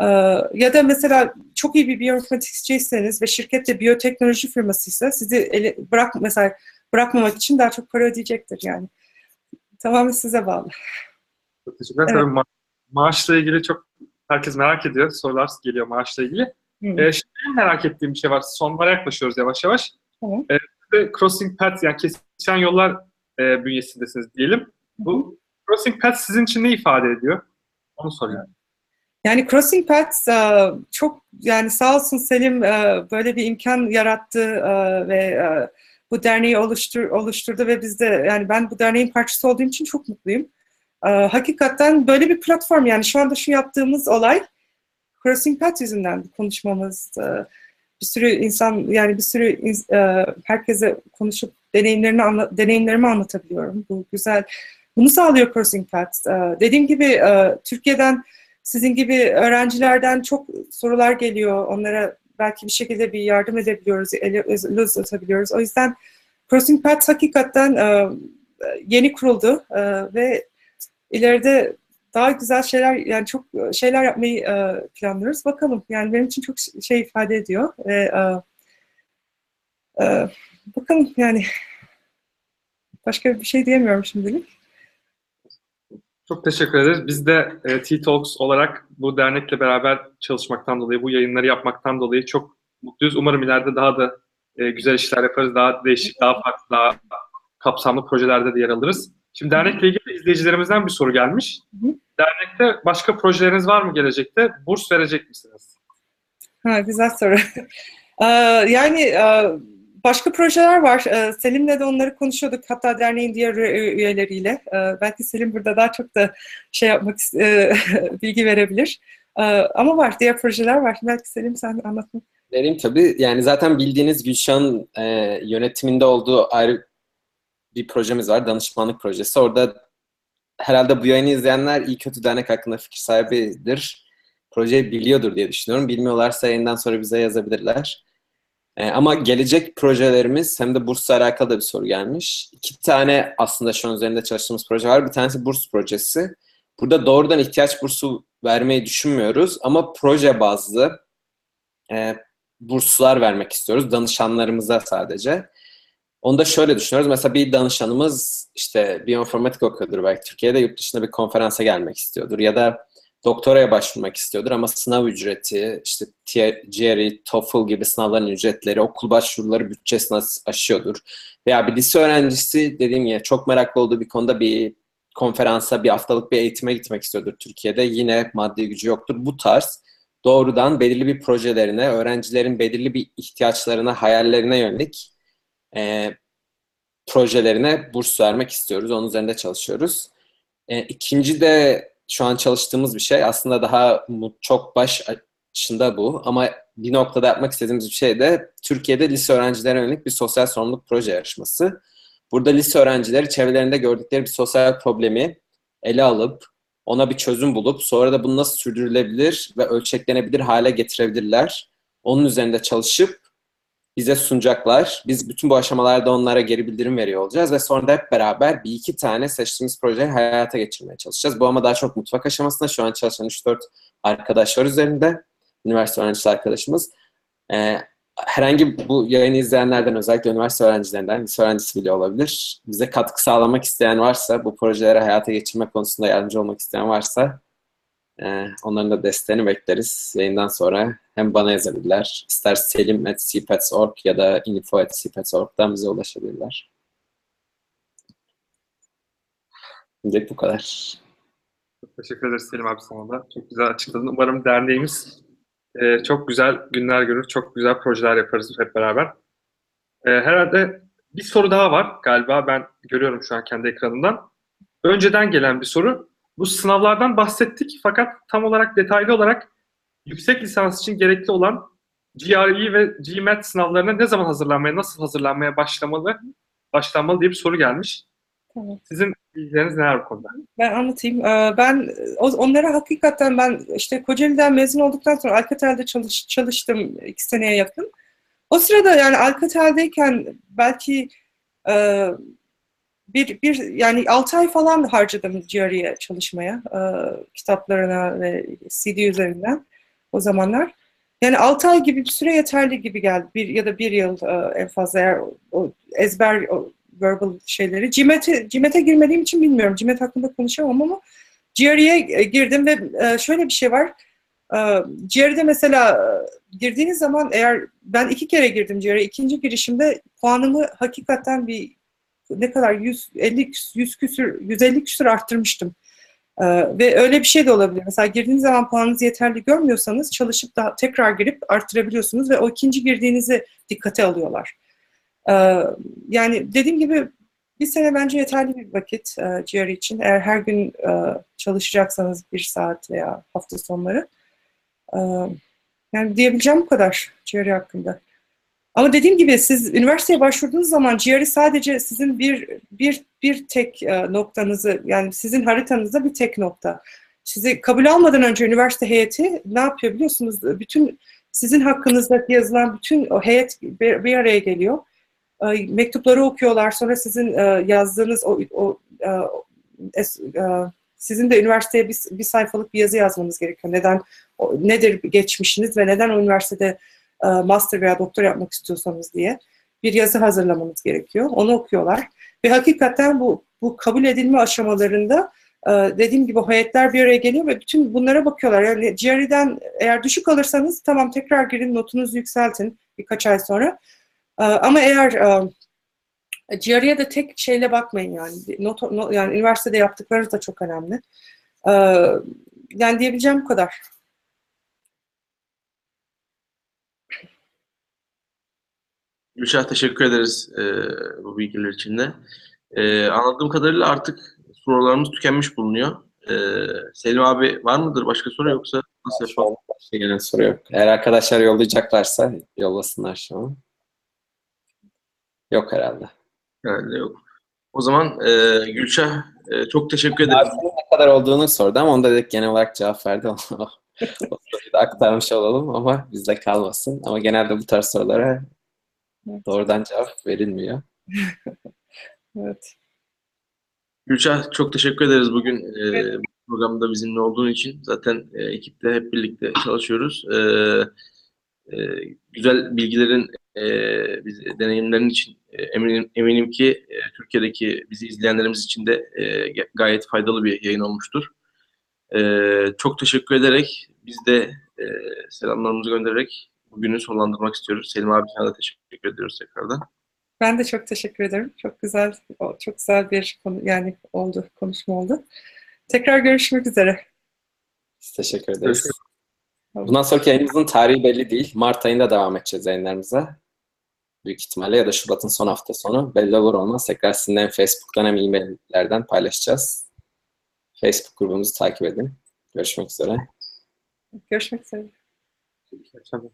E, ya da mesela çok iyi bir bioinformaticsciyseniz ve şirkette biyoteknoloji firmasıysa sizi ele, bırak mesela bırakmamak için daha çok para ödeyecektir yani. Tamamen size bağlı. Teşekkürler. Evet. Tabii ma- maaşla ilgili çok herkes merak ediyor. Sorular geliyor maaşla ilgili. Hı. Ee, şimdi merak ettiğim bir şey var. Sonlara yaklaşıyoruz yavaş yavaş. Tamam. Ee, de crossing paths yani kesişen yollar e, bünyesindesiniz diyelim. Bu crossing paths sizin için ne ifade ediyor? Onu sorayım. Yani Crossing Paths e, çok yani sağ olsun Selim e, böyle bir imkan yarattı e, ve bu derneği oluştur, oluşturdu ve biz de yani ben bu derneğin parçası olduğum için çok mutluyum. Hakikaten böyle bir platform yani şu anda şu yaptığımız olay Crossing Paths yüzünden konuşmamız. Bir sürü insan yani bir sürü e, herkese konuşup deneyimlerini anla, deneyimlerimi anlatabiliyorum. Bu güzel. Bunu sağlıyor Crossing Paths. E, Dediğim gibi e, Türkiye'den sizin gibi öğrencilerden çok sorular geliyor. Onlara belki bir şekilde bir yardım edebiliyoruz, el el uzatabiliyoruz. O yüzden Crossing Paths hakikaten yeni kuruldu ve ileride daha güzel şeyler, yani çok şeyler yapmayı e, planlıyoruz. Bakalım. Yani benim için çok şey ifade ediyor ve e, e, bakalım yani başka bir şey diyemiyorum şimdilik. Çok teşekkür ederiz. Biz de e, T-Talks olarak bu dernekle beraber çalışmaktan dolayı, bu yayınları yapmaktan dolayı çok mutluyuz. Umarım ileride daha da e, güzel işler yaparız. Daha değişik, daha farklı, daha kapsamlı projelerde de yer alırız. Şimdi dernekle ilgili izleyicilerimizden bir soru gelmiş. Hı hı. Dernekte başka projeleriniz var mı gelecekte? Burs verecek misiniz? Ha, güzel soru. Ee, yani e, başka projeler var. Ee, Selim'le de onları konuşuyorduk. Hatta derneğin diğer üye- üyeleriyle. Ee, Belki Selim burada daha çok da şey yapmak e, bilgi verebilir. Ama var, diğer projeler var. Belki Selim sen anlatmak. Vereyim tabii. Yani zaten bildiğiniz Gülşah'ın e, yönetiminde olduğu ayrı bir projemiz var. Danışmanlık projesi. Orada herhalde bu yayını izleyenler iyi kötü dernek hakkında fikir sahibidir. projeyi biliyordur diye düşünüyorum. Bilmiyorlarsa yayından sonra bize yazabilirler. Ee, ama gelecek projelerimiz hem de bursla alakalı da bir soru gelmiş. İki tane aslında şu an üzerinde çalıştığımız proje var. Bir tanesi burs projesi. Burada doğrudan ihtiyaç bursu vermeyi düşünmüyoruz ama proje bazlı e, burslar vermek istiyoruz danışanlarımıza sadece. Onu da şöyle düşünüyoruz. Mesela bir danışanımız işte biyoinformatik okuyordur belki Türkiye'de yurt dışında bir konferansa gelmek istiyordur ya da doktoraya başvurmak istiyordur ama sınav ücreti, işte GRE, TOEFL gibi sınavların ücretleri, okul başvuruları bütçesini aşıyordur. Veya bir lise öğrencisi dediğim gibi çok meraklı olduğu bir konuda bir konferansa, bir haftalık bir eğitime gitmek istiyordur Türkiye'de. Yine maddi gücü yoktur. Bu tarz doğrudan belirli bir projelerine, öğrencilerin belirli bir ihtiyaçlarına, hayallerine yönelik e, projelerine burs vermek istiyoruz. Onun üzerinde çalışıyoruz. E, ikinci de şu an çalıştığımız bir şey aslında daha çok başında bu ama bir noktada yapmak istediğimiz bir şey de Türkiye'de lise öğrencilerine yönelik bir sosyal sorumluluk proje yarışması. Burada lise öğrencileri çevrelerinde gördükleri bir sosyal problemi ele alıp ona bir çözüm bulup sonra da bunu nasıl sürdürülebilir ve ölçeklenebilir hale getirebilirler. Onun üzerinde çalışıp bize sunacaklar. Biz bütün bu aşamalarda onlara geri bildirim veriyor olacağız ve sonra da hep beraber bir iki tane seçtiğimiz projeyi hayata geçirmeye çalışacağız. Bu ama daha çok mutfak aşamasında şu an çalışan 3-4 arkadaş var üzerinde. Üniversite öğrencisi arkadaşımız. Ee, herhangi bu yayını izleyenlerden özellikle üniversite öğrencilerinden, lise öğrencisi bile olabilir. Bize katkı sağlamak isteyen varsa, bu projeleri hayata geçirme konusunda yardımcı olmak isteyen varsa e, onların da desteğini bekleriz. Yayından sonra hem bana yazabilirler, ister selim.cpets.org ya da info.cpets.org'dan bize ulaşabilirler. Şimdilik bu kadar. Teşekkür ederiz Selim abi sana da. Çok güzel açıkladın. Umarım derneğimiz e, çok güzel günler görür, çok güzel projeler yaparız hep beraber. E, herhalde bir soru daha var galiba ben görüyorum şu an kendi ekranımdan. Önceden gelen bir soru. Bu sınavlardan bahsettik fakat tam olarak detaylı olarak yüksek lisans için gerekli olan GRE ve GMAT sınavlarına ne zaman hazırlanmaya, nasıl hazırlanmaya başlamalı, başlanmalı diye bir soru gelmiş. Tamam. Sizin bilgileriniz neler bu konuda? Ben anlatayım. Ee, Ben onlara hakikaten ben işte Kocaeli'den mezun olduktan sonra Alcatel'de çalış, çalıştım iki seneye yakın. O sırada yani Alcatel'deyken belki e, bir, bir yani 6 ay falan harcadım GRE'ye çalışmaya. e, kitaplarına ve CD üzerinden o zamanlar. Yani 6 ay gibi bir süre yeterli gibi geldi. Bir ya da bir yıl e, en fazla eğer o, o ezber o verbal şeyleri. CİMET'e CİMET'e girmediğim için bilmiyorum. CİMET hakkında konuşamam ama GRE'ye girdim ve e, şöyle bir şey var. E, GRE'de mesela e, girdiğiniz zaman eğer ben iki kere girdim GRE'ye. ikinci girişimde puanımı hakikaten bir ne kadar 150 100 küsür 150 küsür arttırmıştım. Ee, ve öyle bir şey de olabilir. Mesela girdiğiniz zaman puanınızı yeterli görmüyorsanız çalışıp da tekrar girip arttırabiliyorsunuz ve o ikinci girdiğinizi dikkate alıyorlar. Ee, yani dediğim gibi bir sene bence yeterli bir vakit e, GRE için. Eğer her gün e, çalışacaksanız bir saat veya hafta sonları. Ee, yani diyebileceğim bu kadar GRE hakkında. Ama dediğim gibi siz üniversiteye başvurduğunuz zaman GRE sadece sizin bir bir bir tek e, noktanızı yani sizin haritanızda bir tek nokta. Sizi kabul almadan önce üniversite heyeti ne yapıyor biliyorsunuz? Bütün sizin hakkınızda yazılan bütün o heyet bir, bir araya geliyor. E, mektupları okuyorlar. Sonra sizin e, yazdığınız o, o sizin de üniversiteye bir, bir sayfalık bir yazı yazmanız gerekiyor. Neden nedir geçmişiniz ve neden o üniversitede master veya doktor yapmak istiyorsanız diye bir yazı hazırlamanız gerekiyor. Onu okuyorlar. Ve hakikaten bu, bu kabul edilme aşamalarında e, dediğim gibi heyetler bir araya geliyor ve bütün bunlara bakıyorlar. Yani GRE'den eğer düşük alırsanız tamam tekrar girin notunuzu yükseltin birkaç ay sonra. E, ama eğer e, GRE'ye de tek şeyle bakmayın yani. Not, not, yani üniversitede yaptıklarınız da çok önemli. E, yani diyebileceğim bu kadar. Gülşah teşekkür ederiz e, bu bilgiler için de. E, anladığım kadarıyla artık sorularımız tükenmiş bulunuyor. E, Selim abi var mıdır başka soru yoksa nasıl yapalım? Başka gelen soru yok. Eğer arkadaşlar yollayacaklarsa yollasınlar şu an. Yok herhalde. Herhalde yok. O zaman e, Gülşah e, çok teşekkür ederim. Dersinin ne kadar olduğunu sordu ama onda dedik genel olarak cevap verdi. o soruyu da aktarmış olalım ama bizde kalmasın. Ama genelde bu tarz sorulara doğrudan cevap verilmiyor. Evet. Gülşah çok teşekkür ederiz bugün e, Evet. bu programda bizimle olduğun için. Zaten e, ekipte hep birlikte çalışıyoruz. E, e, güzel bilgilerin, e, biz, deneyimlerin için e, eminim, eminim ki e, Türkiye'deki bizi izleyenlerimiz için de e, gayet faydalı bir yayın olmuştur. E, çok teşekkür ederek biz de e, selamlarımızı göndererek bugünü sonlandırmak istiyoruz. Selim abi sana da teşekkür ediyoruz tekrardan. Ben de çok teşekkür ederim. Çok güzel, çok güzel bir konu yani oldu, konuşma oldu. Tekrar görüşmek üzere. Biz teşekkür ederiz. Görüşürüz. Bundan sonraki yayınımızın tarihi belli değil. Mart ayında devam edeceğiz yayınlarımıza. Büyük ihtimalle ya da Şubat'ın son hafta sonu. Belli olur olmaz. Tekrar sizinle hem Facebook'tan hem e-maillerden paylaşacağız. Facebook grubumuzu takip edin. Görüşmek üzere. Görüşmek üzere. İyi akşamlar.